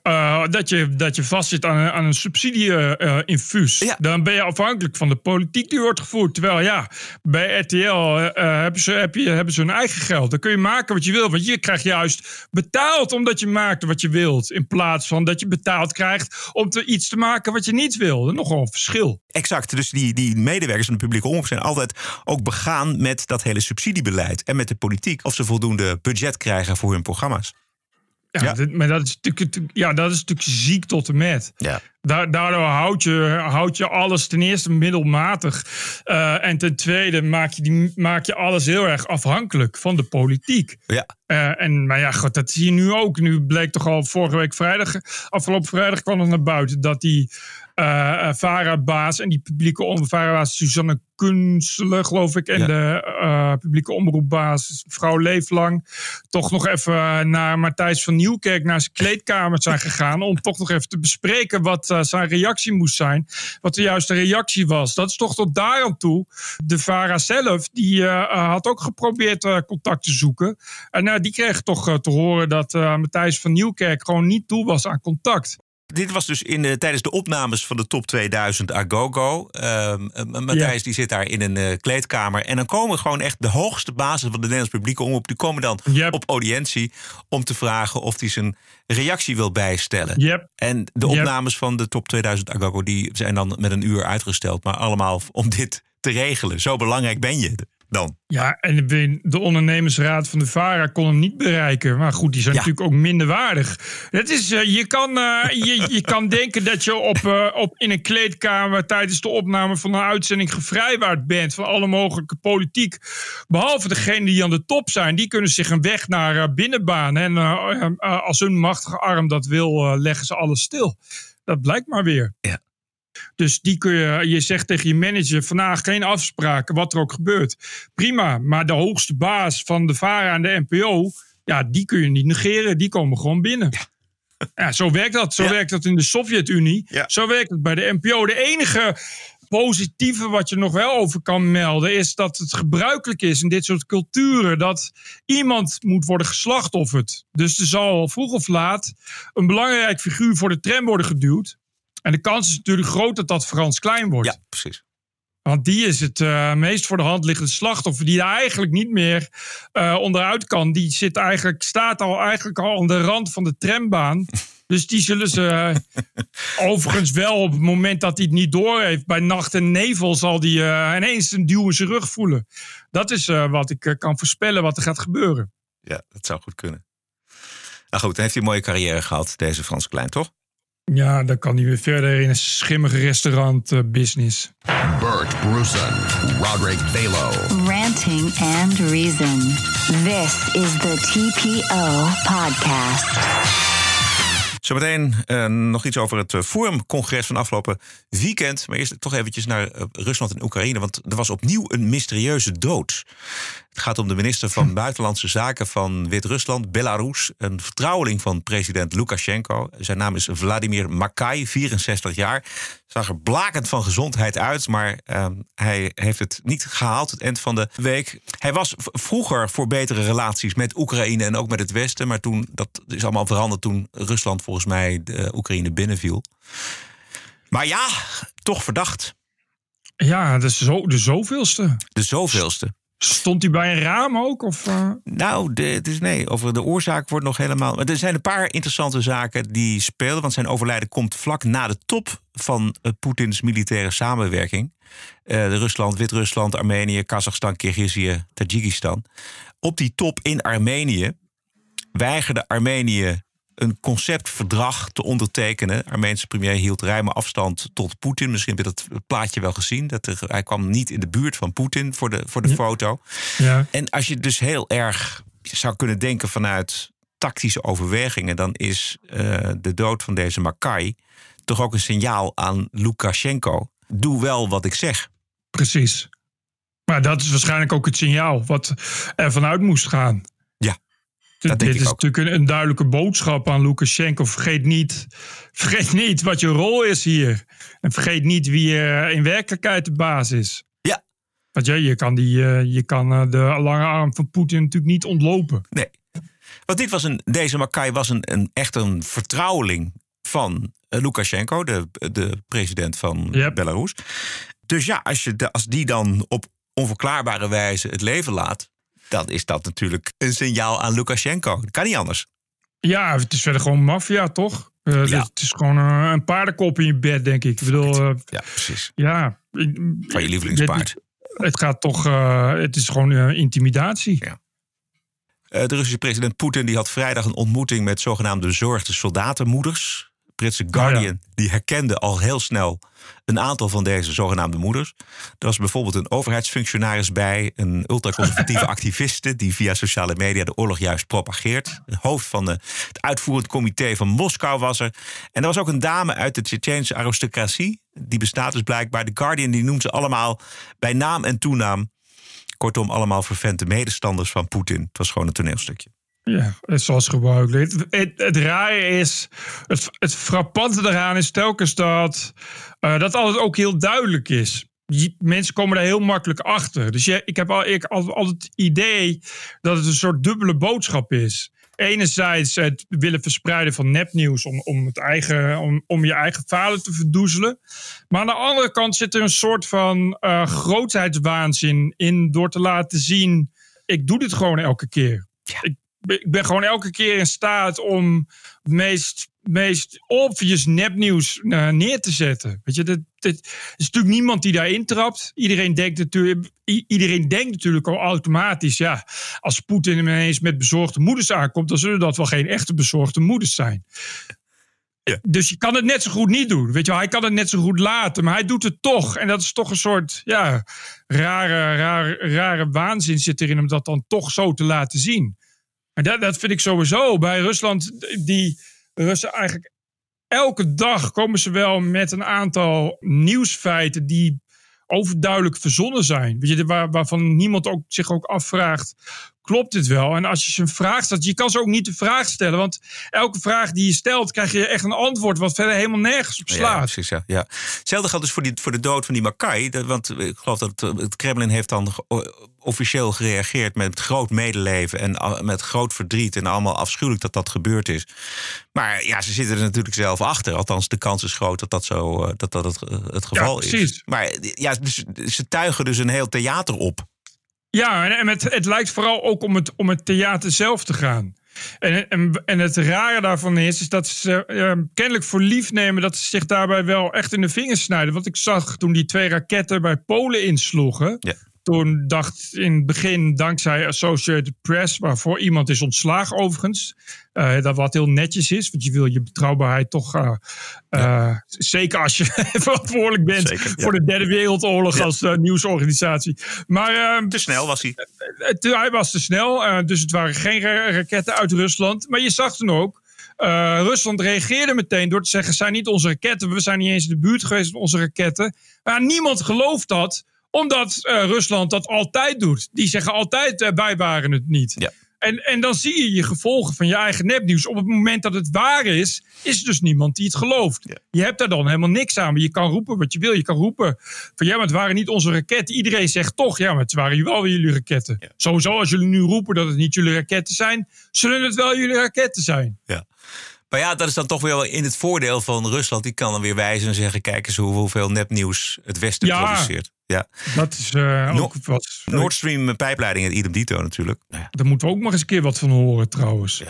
Uh, dat, je, dat je vastzit aan, aan een subsidie-infuus. Ja. Dan ben je afhankelijk van de politiek die wordt gevoerd. Terwijl ja, bij RTL uh, hebben, ze, heb je, hebben ze hun eigen geld. Dan kun je maken wat je wil. Want je krijgt juist betaald omdat je maakt wat je wilt. In plaats van dat je betaald krijgt om te, iets te maken wat je niet wil. Nogal een verschil. Exact. Dus die, die medewerkers van de publieke omroep zijn altijd ook begaan met dat hele subsidiebeleid. En met de politiek. Of ze voldoende budget krijgen voor hun programma's. Ja, ja. Dit, maar dat is, natuurlijk, ja, dat is natuurlijk ziek tot en met. Ja. Da daardoor houd je, houd je alles ten eerste middelmatig. Uh, en ten tweede maak je, die, maak je alles heel erg afhankelijk van de politiek. Ja. Uh, en, maar ja, goed, dat zie je nu ook. Nu bleek toch al vorige week vrijdag, afgelopen vrijdag kwam het naar buiten dat die uh, VARA-baas en die publieke Suzanne Kunstelen, geloof ik, en ja. de uh, publieke omroepbaas mevrouw Leeflang toch nog even naar Matthijs van Nieuwkerk naar zijn kleedkamer zijn gegaan om toch nog even te bespreken wat uh, zijn reactie moest zijn, wat de juiste reactie was. Dat is toch tot daar aan toe. De VARA zelf, die had ook geprobeerd contact te zoeken en die kreeg toch te horen dat Matthijs van Nieuwkerk gewoon niet toe was aan contact. Dit was dus in, uh, tijdens de opnames van de top 2000 Agogo. Uh, Matthijs ja. die zit daar in een uh, kleedkamer. En dan komen gewoon echt de hoogste basis van de Nederlands publieke omroep. Die komen dan yep. op audiëntie om te vragen of hij zijn reactie wil bijstellen. Yep. En de opnames yep. van de top 2000 Agogo die zijn dan met een uur uitgesteld. Maar allemaal om dit te regelen. Zo belangrijk ben je dan. Ja, en de ondernemersraad van de VARA kon hem niet bereiken. Maar goed, die zijn ja. natuurlijk ook minder waardig. Het is, uh, je, kan, uh, je, je kan denken dat je op, uh, op, in een kleedkamer tijdens de opname van een uitzending gevrijwaard bent van alle mogelijke politiek. Behalve degenen die aan de top zijn, die kunnen zich een weg naar binnen banen. En als hun machtige arm dat wil, leggen ze alles stil. Dat blijkt maar weer. Ja. Dus die kun je, je zegt tegen je manager vandaag geen afspraken, wat er ook gebeurt. Prima, maar de hoogste baas van de VARA en de NPO, Ja, die kun je niet negeren. Die komen gewoon binnen. Ja, zo werkt dat. Zo werkt dat in de Sovjet-Unie. Zo werkt het bij de NPO. De enige positieve wat je nog wel over kan melden... is dat het gebruikelijk is in dit soort culturen... dat iemand moet worden geslachtofferd. Dus er zal vroeg of laat een belangrijk figuur voor de tram worden geduwd. En de kans is natuurlijk groot dat dat Frans Klein wordt. Ja, precies. Want die is het eh, meest voor de hand liggende slachtoffer. Die daar eigenlijk niet meer eh, onderuit kan. Die zit eigenlijk, staat al eigenlijk al aan de rand van de trambaan. Dus die zullen ze eh, overigens wel op het moment dat hij het niet door heeft. Bij nacht en nevel zal hij ineens een duw in zijn rug voelen. Dat is wat ik kan voorspellen wat er gaat gebeuren. Ja, dat zou goed kunnen. Nou goed, dan heeft hij een mooie carrière gehad, deze Frans Klein, toch? Ja, dan kan hij weer verder in een schimmige restaurantbusiness. Bert Brussen, Roderick Balo. Ranting and Reason. This is the TPO podcast. Zometeen uh, nog iets over het uh, Forum-congres van afgelopen weekend. Maar eerst toch eventjes naar uh, Rusland en Oekraïne. Want er was opnieuw een mysterieuze dood. Het gaat om de minister van Buitenlandse Zaken van Wit-Rusland, Belarus. Een vertrouweling van president Lukashenko. Zijn naam is Vladimir Makai, 64 jaar. Zag er blakend van gezondheid uit, maar uh, hij heeft het niet gehaald het eind van de week. Hij was vroeger voor betere relaties met Oekraïne en ook met het Westen. Maar toen, dat is allemaal veranderd toen Rusland volgens mij de Oekraïne binnenviel. Maar ja, toch verdacht. Ja, de, zo, de zoveelste. De zoveelste. Stond hij bij een raam ook? Of, uh... Nou, de, dus nee, over de oorzaak wordt nog helemaal. Er zijn een paar interessante zaken die spelen. Want zijn overlijden komt vlak na de top van uh, Poetins militaire samenwerking. Uh, de Rusland, Wit-Rusland, Armenië, Kazachstan, Kirgizië, Tajikistan. Op die top in Armenië weigerde Armenië een conceptverdrag te ondertekenen. Armeense premier hield ruime afstand tot Poetin. Misschien heb je dat plaatje wel gezien. Dat er, hij kwam niet in de buurt van Poetin voor de, voor de Ja. foto. Ja. En als je dus heel erg zou kunnen denken vanuit tactische overwegingen, dan is eh, de dood van deze Makai toch ook een signaal aan Lukashenko. Doe wel wat ik zeg. Precies. Maar dat is waarschijnlijk ook het signaal wat er vanuit moest gaan. Ja, Dit, is ook. natuurlijk een, een duidelijke boodschap aan Lukashenko. Vergeet niet, vergeet niet wat je rol is hier. En vergeet niet wie er in werkelijkheid de baas is. Ja. Want ja, je kan, die, eh, je kan eh, de lange arm van Poetin natuurlijk niet ontlopen. Nee. Want dit was een, deze Makai was een, een, echt een vertrouweling van eh, Lukashenko, de, de president van Belarus. Dus ja, als, je, de- als die dan op onverklaarbare wijze het leven laat, dan is dat natuurlijk een signaal aan Lukashenko. Dat kan niet anders. Ja, het is verder gewoon maffia, toch? Eh, Ja. Het is gewoon eh, een paardenkop in je bed, denk ik. Ik bedoel, eh, Ja, precies. ja. Van je lievelingspaard. Het, het gaat toch, het is gewoon intimidatie. Eh, de Russische president Poetin die had vrijdag een ontmoeting met zogenaamde bezorgde soldatenmoeders. Britse Guardian die herkende al heel snel een aantal van deze zogenaamde moeders. Er was bijvoorbeeld een overheidsfunctionaris bij, een ultraconservatieve activiste die via sociale media de oorlog juist propageert. Het hoofd van de, het uitvoerend comité van Moskou was er. En er was ook een dame uit de Tsjetsjeense aristocratie. Die bestaat dus blijkbaar. De Guardian die noemt ze allemaal bij naam en toenaam. Kortom, allemaal vervente medestanders van Poetin. Het was gewoon een toneelstukje. Ja, zoals gebruikelijk. Het, het, het rare is, het, het frappante daaraan is telkens dat eh, dat alles ook heel duidelijk is. Je- mensen komen daar heel makkelijk achter. Dus je, ik heb al, ik, al, al het idee dat het een soort dubbele boodschap is. Enerzijds het willen verspreiden van nepnieuws om, om, het eigen, om, om je eigen falen te verdoezelen. Maar aan de andere kant zit er een soort van eh, grootheidswaanzin in door te laten zien: ik doe dit gewoon elke keer. Ik, ben- ik ben gewoon elke keer in staat om het meest, meest obvious nepnieuws eh, neer te zetten. Weet je, dat, dat er is natuurlijk niemand die daarin trapt. Iedereen denkt natuurlijk, iedereen denkt natuurlijk al automatisch, ja, als Poetin ineens met bezorgde moeders aankomt, dan zullen dat wel geen echte bezorgde moeders zijn. Dus je kan het net zo goed niet doen. Weet je wel, hij kan het net zo goed laten, maar hij doet het toch. En dat is toch een soort ja, rare, rare, rare waanzin zit erin om dat dan toch zo te laten zien. En dat, dat vind ik sowieso bij Rusland. Die Russen eigenlijk elke dag komen ze wel met een aantal nieuwsfeiten die overduidelijk verzonnen zijn. Weet je, waar, waarvan niemand ook, zich ook afvraagt: klopt dit wel? En als je ze een vraag stelt, je kan ze ook niet de vraag stellen. Want elke vraag die je stelt, krijg je echt een antwoord wat verder helemaal nergens op Ja, slaat. precies. Ja, ja. Hetzelfde geldt dus voor, die, voor de dood van die Makai. Want ik geloof dat het, het Kremlin heeft dan officieel gereageerd met groot medeleven en a- met groot verdriet. En allemaal afschuwelijk dat dat gebeurd is. Maar ja, ze zitten er natuurlijk zelf achter. Althans, de kans is groot dat dat, zo, eh, dat, dat het, eh, het geval is. precies. Maar eh, ja, dus, ze tuigen dus een heel theater op. Ja, en, het, het lijkt vooral ook om het, om het theater zelf te gaan. En, en, en het rare daarvan is, is dat ze eh, kennelijk voor lief nemen dat ze zich daarbij wel echt in de vingers snijden. Want ik zag toen die twee raketten bij Polen insloegen. Toen dacht in het begin, dankzij Associated Press, waarvoor iemand is ontslagen overigens. eh, dat wat heel netjes is, want je wil je betrouwbaarheid toch. eh, eh, Zeker als je verantwoordelijk bent Zeker, ja. voor de Derde Wereldoorlog Ja. als nieuwsorganisatie. Maar, ehm, Te snel was hij. te- hij was te snel, dus het waren geen ra- raketten uit Rusland. Maar je zag toen ook, Rusland reageerde meteen door te zeggen: zijn niet onze raketten, we zijn niet eens in de buurt geweest van onze raketten. Maar niemand gelooft dat, omdat eh, Rusland dat altijd doet. Die zeggen altijd: eh, wij waren het niet. En, en dan zie je je gevolgen van je eigen nepnieuws. Op het moment dat het waar is, is er dus niemand die het gelooft. Je hebt daar dan helemaal niks aan. Maar je kan roepen wat je wil. Je kan roepen van ja, maar het waren niet onze raketten. Iedereen zegt toch, ja, maar het waren wel jullie raketten. Sowieso, als jullie nu roepen dat het niet jullie raketten zijn, zullen het wel jullie raketten zijn. Ja. Maar ja, dat is dan toch wel in het voordeel van Rusland. Die kan dan weer wijzen en zeggen: kijk eens hoe- hoeveel nepnieuws het Westen Ja. produceert. Ja. Dat is eh, No- ook wat. Nord Stream pijpleiding en idem dito natuurlijk. Nou ja. Daar moeten we ook nog eens een keer wat van horen trouwens.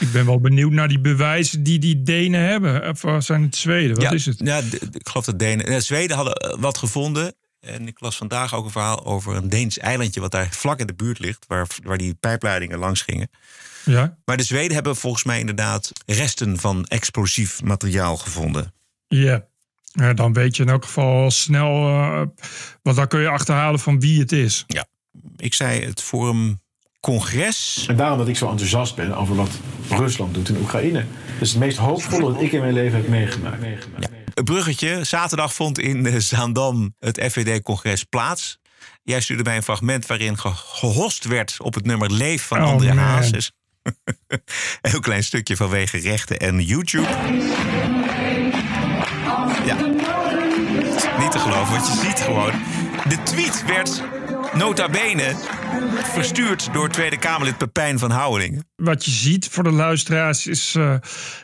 Ik ben wel benieuwd naar die bewijzen die die Denen hebben. Of eh, zijn het Zweden? Wat ja, is het? Ja, ik geloof dat Denen. ja, Zweden hadden eh, wat gevonden. En ik las vandaag ook een verhaal over een Deens eilandje. wat daar vlak in de buurt ligt. waar, waar die pijpleidingen langs gingen. Ja. Maar de Zweden hebben volgens mij inderdaad resten van explosief materiaal gevonden. Ja. Ja, dan weet je in elk geval snel. eh want dan kun je achterhalen van wie het is. Ja. Ik zei het Forum Congres. En daarom dat ik zo enthousiast ben over wat Rusland doet in Oekraïne. Dat is het meest hoopvolle dat ik in mijn leven heb meegemaakt. Een bruggetje. Zaterdag vond in Zaandam het FVD-congres plaats. Jij stuurde mij een fragment waarin ge- gehost werd op het nummer Leef van Oh, André. Hazes. een heel klein stukje vanwege rechten en YouTube. Ja. Niet te geloven, want je ziet gewoon. De tweet werd nota bene verstuurd door Tweede Kamerlid Pepijn van Houwelingen. Wat je ziet voor de luisteraars is eh,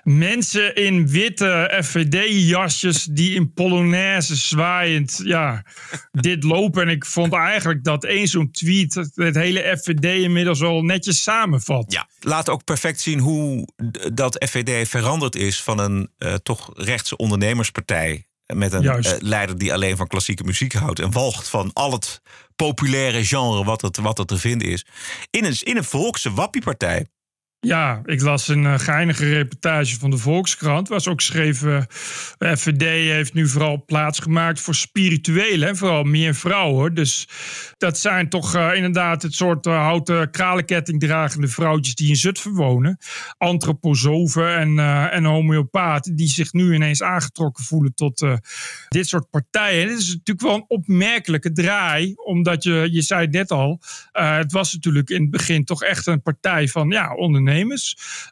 mensen in witte FVD-jasjes die in Polonaise zwaaiend ja, dit lopen. En ik vond eigenlijk dat één zo'n tweet het, hele FVD inmiddels wel netjes samenvat. Ja, laat ook perfect zien hoe dat FVD veranderd is van een eh, toch rechtse ondernemerspartij. Met een Juist. eh, leider die alleen van klassieke muziek houdt. En walgt van al het populaire genre wat er, wat er te vinden is. In een, in een volkse wappiepartij. Ja, ik las een eh, geinige reportage van de Volkskrant. Ze ook schreven: eh, FVD heeft nu vooral plaats gemaakt voor spirituelen. En vooral meer vrouwen. Dus dat zijn toch eh, inderdaad het soort houten kralenketting dragende vrouwtjes die in Zutphen wonen. Antroposofen en, en homeopaten. Die zich nu ineens aangetrokken voelen tot dit soort partijen. En dit is natuurlijk wel een opmerkelijke draai. Omdat je, je zei net al. het was natuurlijk in het begin toch echt een partij van ja, ondernemers.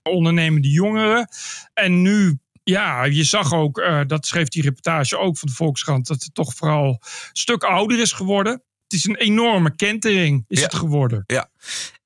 Ondernemende jongeren. En nu ja, je zag ook, eh, dat schreef die reportage ook van de Volkskrant, dat het toch vooral een stuk ouder is geworden. Het is een enorme kentering, is Ja. het geworden. Ja.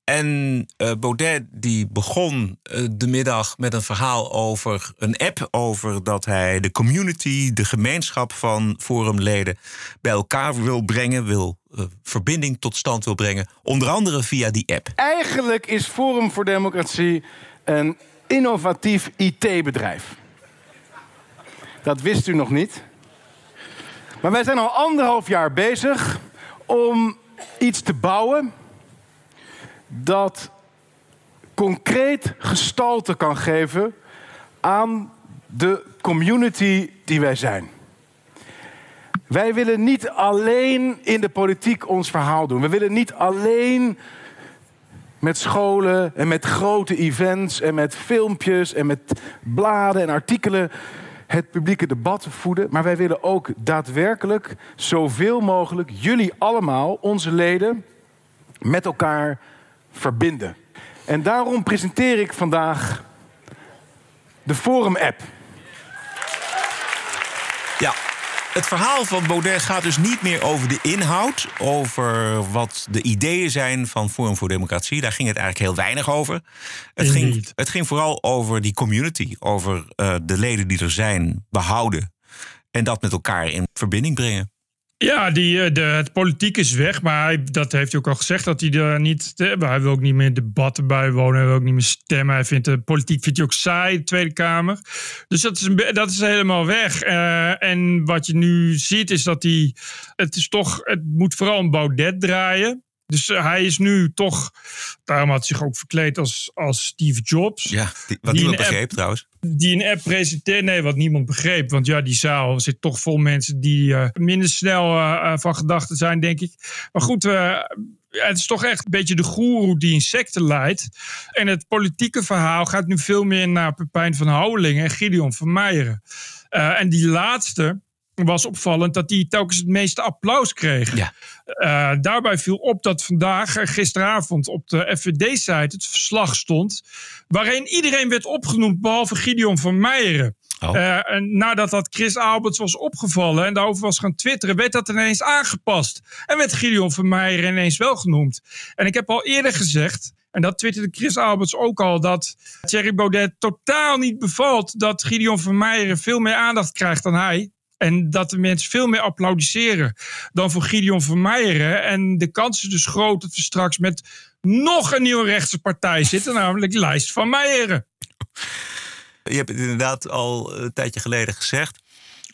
En eh, Baudet die begon eh, de middag met een verhaal over een app. Over dat hij de community, de gemeenschap van forumleden bij elkaar wil brengen. Wil eh, verbinding tot stand wil brengen. Onder andere via die app. Eigenlijk is Forum voor Democratie een innovatief IT-bedrijf. Dat wist u nog niet. Maar wij zijn al anderhalf jaar bezig om iets te bouwen dat concreet gestalte kan geven aan de community die wij zijn. Wij willen niet alleen in de politiek ons verhaal doen. We willen niet alleen met scholen en met grote events en met filmpjes en met bladen en artikelen het publieke debat voeden. Maar wij willen ook daadwerkelijk zoveel mogelijk jullie allemaal, onze leden, met elkaar verbinden. En daarom presenteer ik vandaag de Forum-app. Ja, het verhaal van Baudet gaat dus niet meer over de inhoud, over wat de ideeën zijn van Forum voor Democratie. Daar ging het eigenlijk heel weinig over. Het, ging, het ging vooral over die community, over uh, de leden die er zijn, behouden en dat met elkaar in verbinding brengen. Ja, die, de, het politiek is weg, maar hij, dat heeft hij ook al gezegd dat hij er niet. Hij wil ook niet meer debatten bijwonen, hij wil ook niet meer stemmen. Hij vindt de politiek vindt hij ook saai, de Tweede Kamer. Dus dat is, dat is helemaal weg. Uh, en wat je nu ziet is dat hij. Het is toch. Het moet vooral een Baudet draaien. Dus uh, hij is nu toch. Daarom had hij zich ook verkleed als, als Steve Jobs. Ja, die, wat niemand begreep trouwens. Die een app presenteert. Nee, wat niemand begreep. Want ja, die zaal zit toch vol mensen die uh, minder snel uh, van gedachten zijn, denk ik. Maar goed. het is toch echt een beetje de goeroe die insecten leidt. En het politieke verhaal gaat nu veel meer naar Pepijn van Houwelingen en Gideon van Meijeren. en die laatste, was opvallend dat hij telkens het meeste applaus kreeg. Ja. Uh, daarbij viel op dat vandaag, gisteravond, op de FVD-site het verslag stond. waarin iedereen werd opgenoemd, behalve Gideon van Meijeren. Oh. Uh, en nadat dat Chris Alberts was opgevallen en daarover was gaan twitteren, werd dat ineens aangepast. En werd Gideon van Meijeren ineens wel genoemd. En ik heb al eerder gezegd. En dat twitterde Chris Alberts ook al. Dat Thierry Baudet totaal niet bevalt. Dat Gideon van Meijeren veel meer aandacht krijgt dan hij. En dat de mensen veel meer applaudisseren dan voor Gideon van Meijeren. En de kans is dus groot dat we straks met nog een nieuwe rechtse partij zitten, namelijk Lijst van Meijeren. Je hebt het inderdaad al een tijdje geleden gezegd.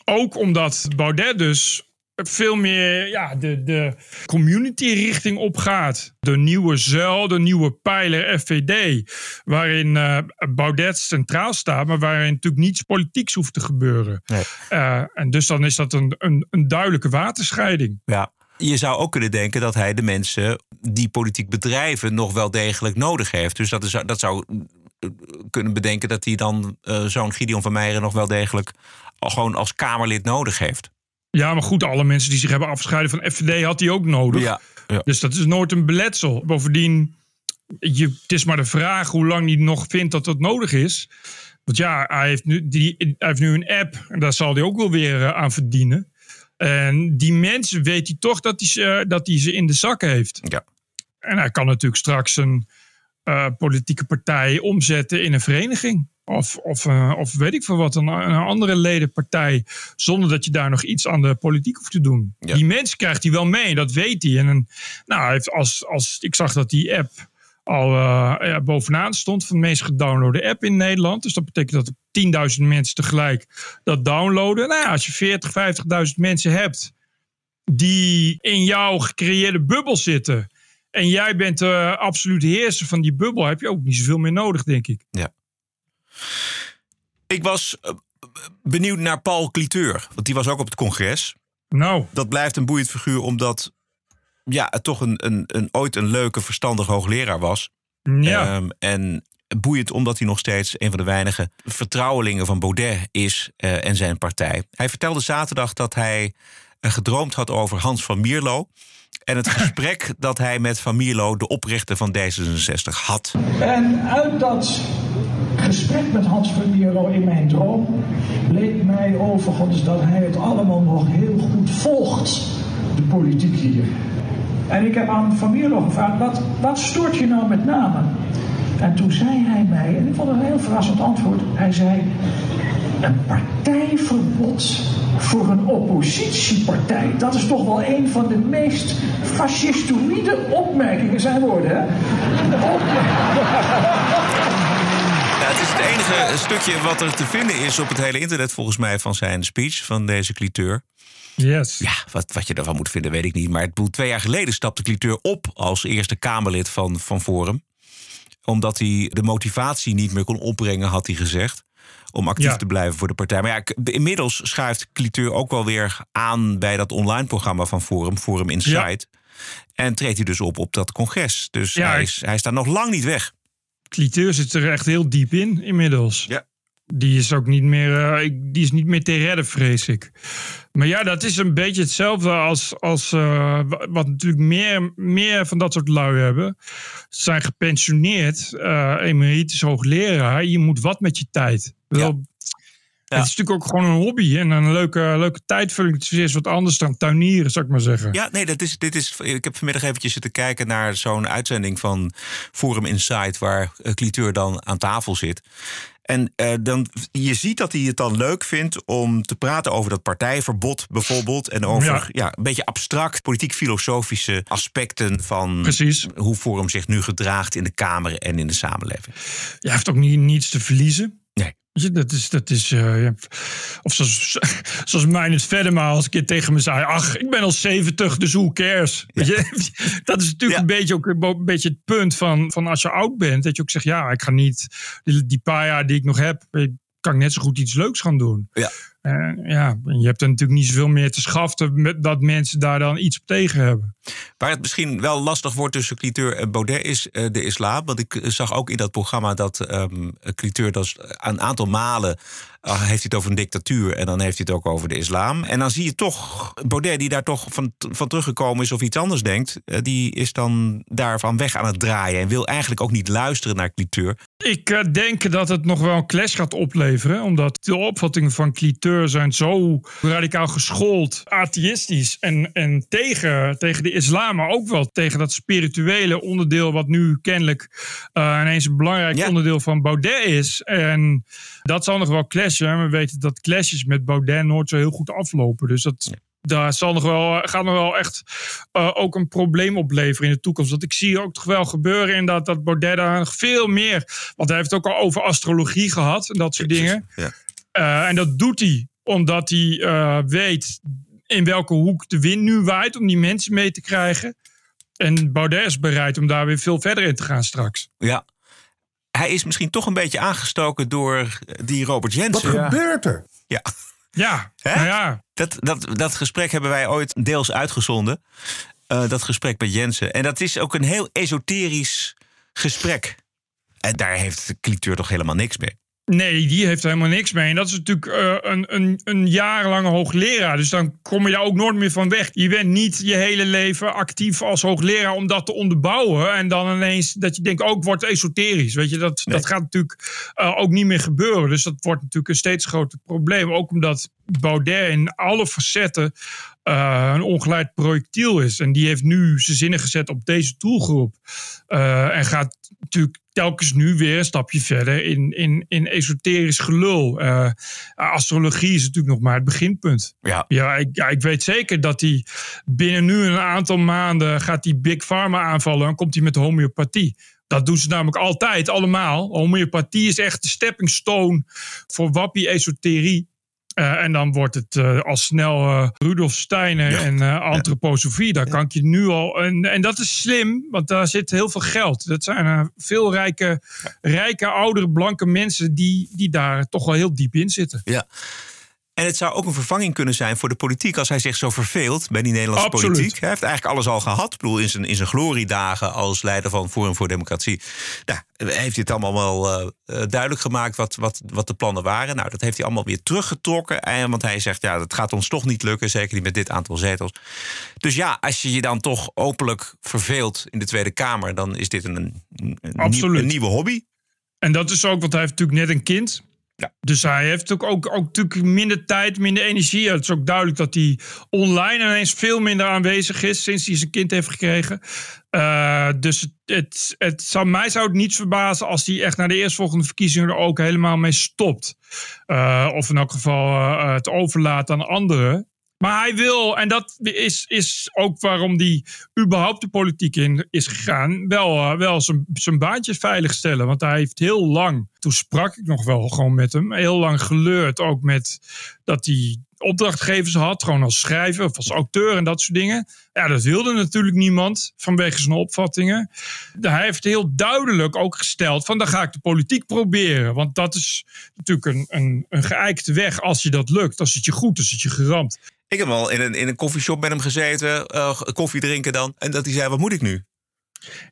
Ook omdat Baudet dus veel meer ja, de, de community-richting opgaat. De nieuwe zuil, de nieuwe pijler FVD. Waarin uh, Baudet centraal staat, maar waarin natuurlijk niets politieks hoeft te gebeuren. Nee. Uh, en dus dan is dat een, een, een duidelijke waterscheiding. Ja. Je zou ook kunnen denken dat hij de mensen die politiek bedrijven nog wel degelijk nodig heeft. Dus dat, is, dat zou kunnen bedenken dat hij dan uh, zo'n Gideon van Meijeren nog wel degelijk gewoon als Kamerlid nodig heeft. Ja, maar goed, alle mensen die zich hebben afgescheiden van FVD had hij ook nodig. Ja, ja. Dus dat is nooit een beletsel. Bovendien, je, het is maar de vraag hoe lang hij nog vindt dat dat nodig is. Want ja, hij heeft nu, die, hij heeft nu een app en daar zal hij ook wel weer uh, aan verdienen. En die mensen weet hij toch dat hij, uh, dat hij ze in de zak heeft. Ja. En hij kan natuurlijk straks een uh, politieke partij omzetten in een vereniging. Of, of, uh, of weet ik veel wat, een, een, andere ledenpartij. Zonder dat je daar nog iets aan de politiek hoeft te doen. Ja. Die mensen krijgt hij wel mee, dat weet hij. En een, nou, heeft als, als, ik zag dat die app al uh, ja, bovenaan stond van de meest gedownloade app in Nederland. Dus dat betekent dat er 10.000 mensen tegelijk dat downloaden. Nou ja, als je 40, 50.000 mensen hebt die in jouw gecreëerde bubbel zitten. En jij bent de uh, absolute heerser van die bubbel, heb je ook niet zoveel meer nodig, denk ik. Ja. Ik was uh, benieuwd naar Paul Cliteur, want die was ook op het congres. Nou. Dat blijft een boeiend figuur, omdat ja, het toch een, een, een, ooit een leuke, verstandig hoogleraar was. Ja. Um, en boeiend omdat hij nog steeds een van de weinige vertrouwelingen van Baudet is uh, en zijn partij. Hij vertelde zaterdag dat hij uh, gedroomd had over Hans van Mierlo. En het gesprek dat hij met Van Mierlo, de oprichter van D66, had. En uit dat gesprek met Hans van Mierlo in mijn droom bleek mij overigens dat hij het allemaal nog heel goed volgt, de politiek hier. En ik heb aan Van Mierlo gevraagd, wat, wat stoort je nou met name? En toen zei hij mij, en ik vond het een heel verrassend antwoord, hij zei, een partijverbod voor een oppositiepartij. Dat is toch wel een van de meest fascistoïde opmerkingen, zijn woorden, hè? Ja, het is het enige stukje wat er te vinden is op het hele internet, volgens mij, van zijn speech, van deze cliteur. Yes. Ja, wat, wat je daarvan moet vinden, weet ik niet. Maar het, twee jaar geleden stapte cliteur op als eerste Kamerlid van, van Forum. Omdat hij de motivatie niet meer kon opbrengen, had hij gezegd om actief ja. te blijven voor de partij. Maar ja, inmiddels schuift Cliteur ook wel weer aan bij dat online programma van Forum, Forum Insight. Ja. En treedt hij dus op op dat congres. Dus ja, hij, is, hij staat nog lang niet weg. Cliteur zit er echt heel diep in inmiddels. Ja. Die is ook niet meer, eh, die is niet meer te redden, vrees ik. Maar ja, dat is een beetje hetzelfde als, als eh, wa- wat natuurlijk meer, meer van dat soort lui hebben. Ze zijn gepensioneerd, eh emeritus hoogleraar. Je moet wat met je tijd. Wel, Het is natuurlijk ook gewoon een hobby en een leuke, leuke tijdvulling. Het is wat anders dan tuinieren, zou ik maar zeggen. Ja, nee, dat is, dit is, ik heb vanmiddag eventjes zitten kijken naar zo'n uitzending van Forum Insight... waar eh, Cliteur dan aan tafel zit. En eh, dan, je ziet dat hij het dan leuk vindt om te praten over dat partijverbod bijvoorbeeld. En over Ja. ja. een beetje abstract politiek-filosofische aspecten van Precies. hoe Forum zich nu gedraagt in de Kamer en in de samenleving. Je heeft ook niet, niets te verliezen. Dat is, dat is eh, ja, of zoals, zoals mij het verder maar als een keer tegen me zei, ach, ik ben al 70, dus who cares? Je, dat is natuurlijk een beetje ook een beetje het punt van, van als je oud bent, dat je ook zegt, ja, ik ga niet die, die paar jaar die ik nog heb, kan ik net zo goed iets leuks gaan doen. Ja. Eh, ja, je hebt er natuurlijk niet zoveel meer te schaften dat mensen daar dan iets op tegen hebben. Waar het misschien wel lastig wordt tussen Cliteur en Baudet is eh, de islam. Want ik eh, zag ook in dat programma dat ehm Cliteur dat een aantal malen heeft hij het over een dictatuur en dan heeft hij het ook over de islam. En dan zie je toch Baudet die daar toch van, van teruggekomen is of iets anders denkt. die is dan daarvan weg aan het draaien en wil eigenlijk ook niet luisteren naar Cliteur. Ik eh, denk dat het nog wel een clash gaat opleveren. Omdat de opvattingen van Cliteur zijn zo radicaal geschoold, atheïstisch en, en tegen, tegen de islam, maar ook wel tegen dat spirituele onderdeel, wat nu kennelijk eh, ineens een belangrijk onderdeel van Baudet is. En dat zal nog wel clashen. We weten dat clashes met Baudet nooit zo heel goed aflopen. Dus dat. Daar zal nog wel, gaat nog wel echt eh, ook een probleem opleveren in de toekomst. Want ik zie ook toch wel gebeuren inderdaad dat Baudet daar nog veel meer... Want hij heeft het ook al over astrologie gehad en dat soort dingen. Ja. Eh, en dat doet hij omdat hij eh, weet in welke hoek de wind nu waait... om die mensen mee te krijgen. En Baudet is bereid om daar weer veel verder in te gaan straks. Ja. Hij is misschien toch een beetje aangestoken door die Robert Jensen. Wat gebeurt er? Ja. Ja, nou ja. Dat, dat, dat gesprek hebben wij ooit deels uitgezonden. Eh, dat gesprek met Jensen. En dat is ook een heel esoterisch gesprek. En daar heeft Cliteur toch helemaal niks mee. Nee, die heeft er helemaal niks mee. En dat is natuurlijk eh, een, een, een jarenlange hoogleraar. Dus dan kom je daar ook nooit meer van weg. Je bent niet je hele leven actief als hoogleraar om dat te onderbouwen. En dan ineens dat je denkt, ook wordt esoterisch. Weet je, dat, dat gaat natuurlijk eh, ook niet meer gebeuren. Dus dat wordt natuurlijk een steeds groter probleem. Ook omdat Baudet in alle facetten eh, een ongeleid projectiel is. En die heeft nu zijn zinnen gezet op deze doelgroep. En gaat natuurlijk telkens nu weer een stapje verder in, in, in esoterisch gelul. Eh, astrologie is natuurlijk nog maar het beginpunt. Ja. Ja, ik, ja, ik weet zeker dat hij binnen nu een aantal maanden gaat die Big Pharma aanvallen en komt hij met homeopathie. Dat doen ze namelijk altijd, allemaal. Homeopathie is echt de stepping stone voor wappie-esoterie. Eh, en dan wordt het eh, al snel eh, Rudolf Steiner en antroposofie. Daar kan ik je nu al. En, en dat is slim, want daar zit heel veel geld. Dat zijn veel rijke, rijke, oudere, blanke mensen die, die daar toch wel heel diep in zitten. Ja. En het zou ook een vervanging kunnen zijn voor de politiek als hij zich zo verveelt bij die Nederlandse Absoluut. politiek. Hij heeft eigenlijk alles al gehad. Ik bedoel, in zijn, in zijn gloriedagen als leider van Forum voor Democratie. Nou, heeft hij het allemaal wel eh, eh, duidelijk gemaakt wat, wat, wat de plannen waren. Nou, dat heeft hij allemaal weer teruggetrokken. En, want hij zegt, ja, dat gaat ons toch niet lukken. Zeker niet met dit aantal zetels. Dus ja, als je je dan toch openlijk verveelt in de Tweede Kamer, dan is dit een, een, een nieuwe hobby. En dat is ook, want hij heeft natuurlijk net een kind. Dus hij heeft ook, ook, natuurlijk minder tijd, minder energie. Het is ook duidelijk dat hij online ineens veel minder aanwezig is sinds hij zijn kind heeft gekregen. Eh, dus het, het, zou, mij zou het niets verbazen als hij echt naar de eerstvolgende verkiezingen er ook helemaal mee stopt. Eh, of in elk geval eh, het overlaat aan anderen. Maar hij wil, en dat is, is ook waarom hij überhaupt de politiek in is gegaan, wel, eh, wel zijn, zijn baantjes veiligstellen. Want hij heeft heel lang, toen sprak ik nog wel gewoon met hem, heel lang geleurd ook met dat hij opdrachtgevers had, gewoon als schrijver of als auteur en dat soort dingen. Ja, dat wilde natuurlijk niemand vanwege zijn opvattingen. Hij heeft heel duidelijk ook gesteld van dan ga ik de politiek proberen. Want dat is natuurlijk een, een, een geëikte weg als je dat lukt. Dan zit je goed, dan zit je geramd. Ik heb wel in een, in een koffieshop met hem gezeten, eh, koffie drinken dan. En dat hij zei, wat moet ik nu?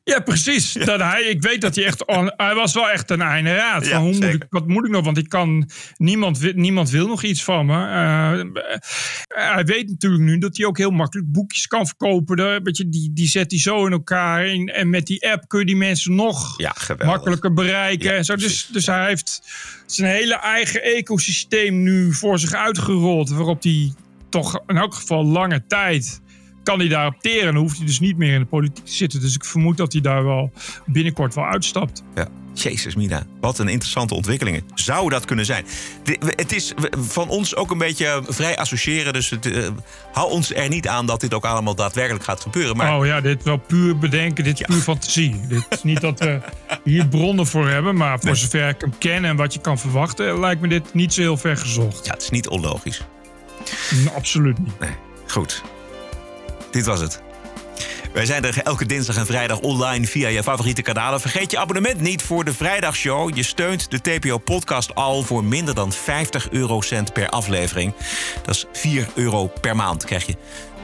Ja, precies. Dat hij, ik weet dat hij echt. on- hij was wel echt een einde raad. Ja, van hoe moet ik, wat moet ik nog? Want ik kan. Niemand, niemand wil nog iets van me. Eh, eh, hij weet natuurlijk nu dat hij ook heel makkelijk boekjes kan verkopen. De, die, die zet hij zo in elkaar. En, en met die app kun je die mensen nog Ja, makkelijker bereiken. en zo. Dus, dus hij heeft zijn hele eigen ecosysteem nu voor zich uitgerold. Waarop hij toch in elk geval lange tijd kan hij daarop teren. Dan hoeft hij dus niet meer in de politiek te zitten. Dus ik vermoed dat hij daar wel binnenkort wel uitstapt. Ja. Jezus, Mina. Wat een interessante ontwikkelingen. Zou dat kunnen zijn? De- Het is van ons ook een beetje vrij associëren. Dus het, eh, hou ons er niet aan dat dit ook allemaal daadwerkelijk gaat gebeuren. Maar Oh ja, dit is wel puur bedenken. Dit is puur fantasie. Dit is niet dat we hier bronnen voor hebben. Maar voor zover ik hem ken en wat je kan verwachten... lijkt me dit niet zo heel ver gezocht. ja, het is niet onlogisch. Nee, absoluut niet. Nee, goed. Dit was het. Wij zijn er elke dinsdag en vrijdag online via je favoriete kanalen. Vergeet je abonnement niet voor de vrijdagshow. Je steunt de TPO-podcast al voor minder dan 50 eurocent per aflevering. Dat is 4 euro per maand. Krijg je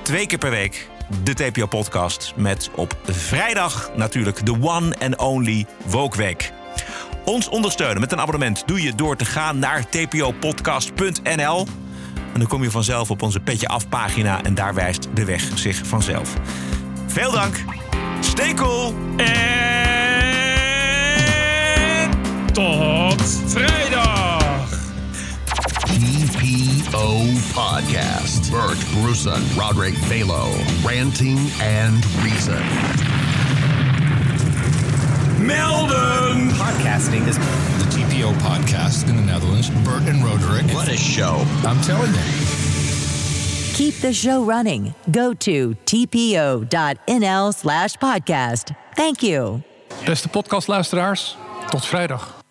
twee keer per week de TPO-podcast. Met op vrijdag natuurlijk de one and only Woke Week. Ons ondersteunen met een abonnement doe je door te gaan naar tpopodcast.nl. En dan kom je vanzelf op onze Petje Af pagina en daar wijst de weg zich vanzelf. Veel dank. Stay cool. En tot vrijdag. TPO Podcast. Bert Bruson, Roderick Balo, Ranting and Reason. Melden. Podcasting is the TPO podcast in the Netherlands. Bert and Roderick. What a show. I'm telling you. Keep the show running. Go to tpo.nl slash podcast. Thank you. Beste podcastluisteraars, tot vrijdag.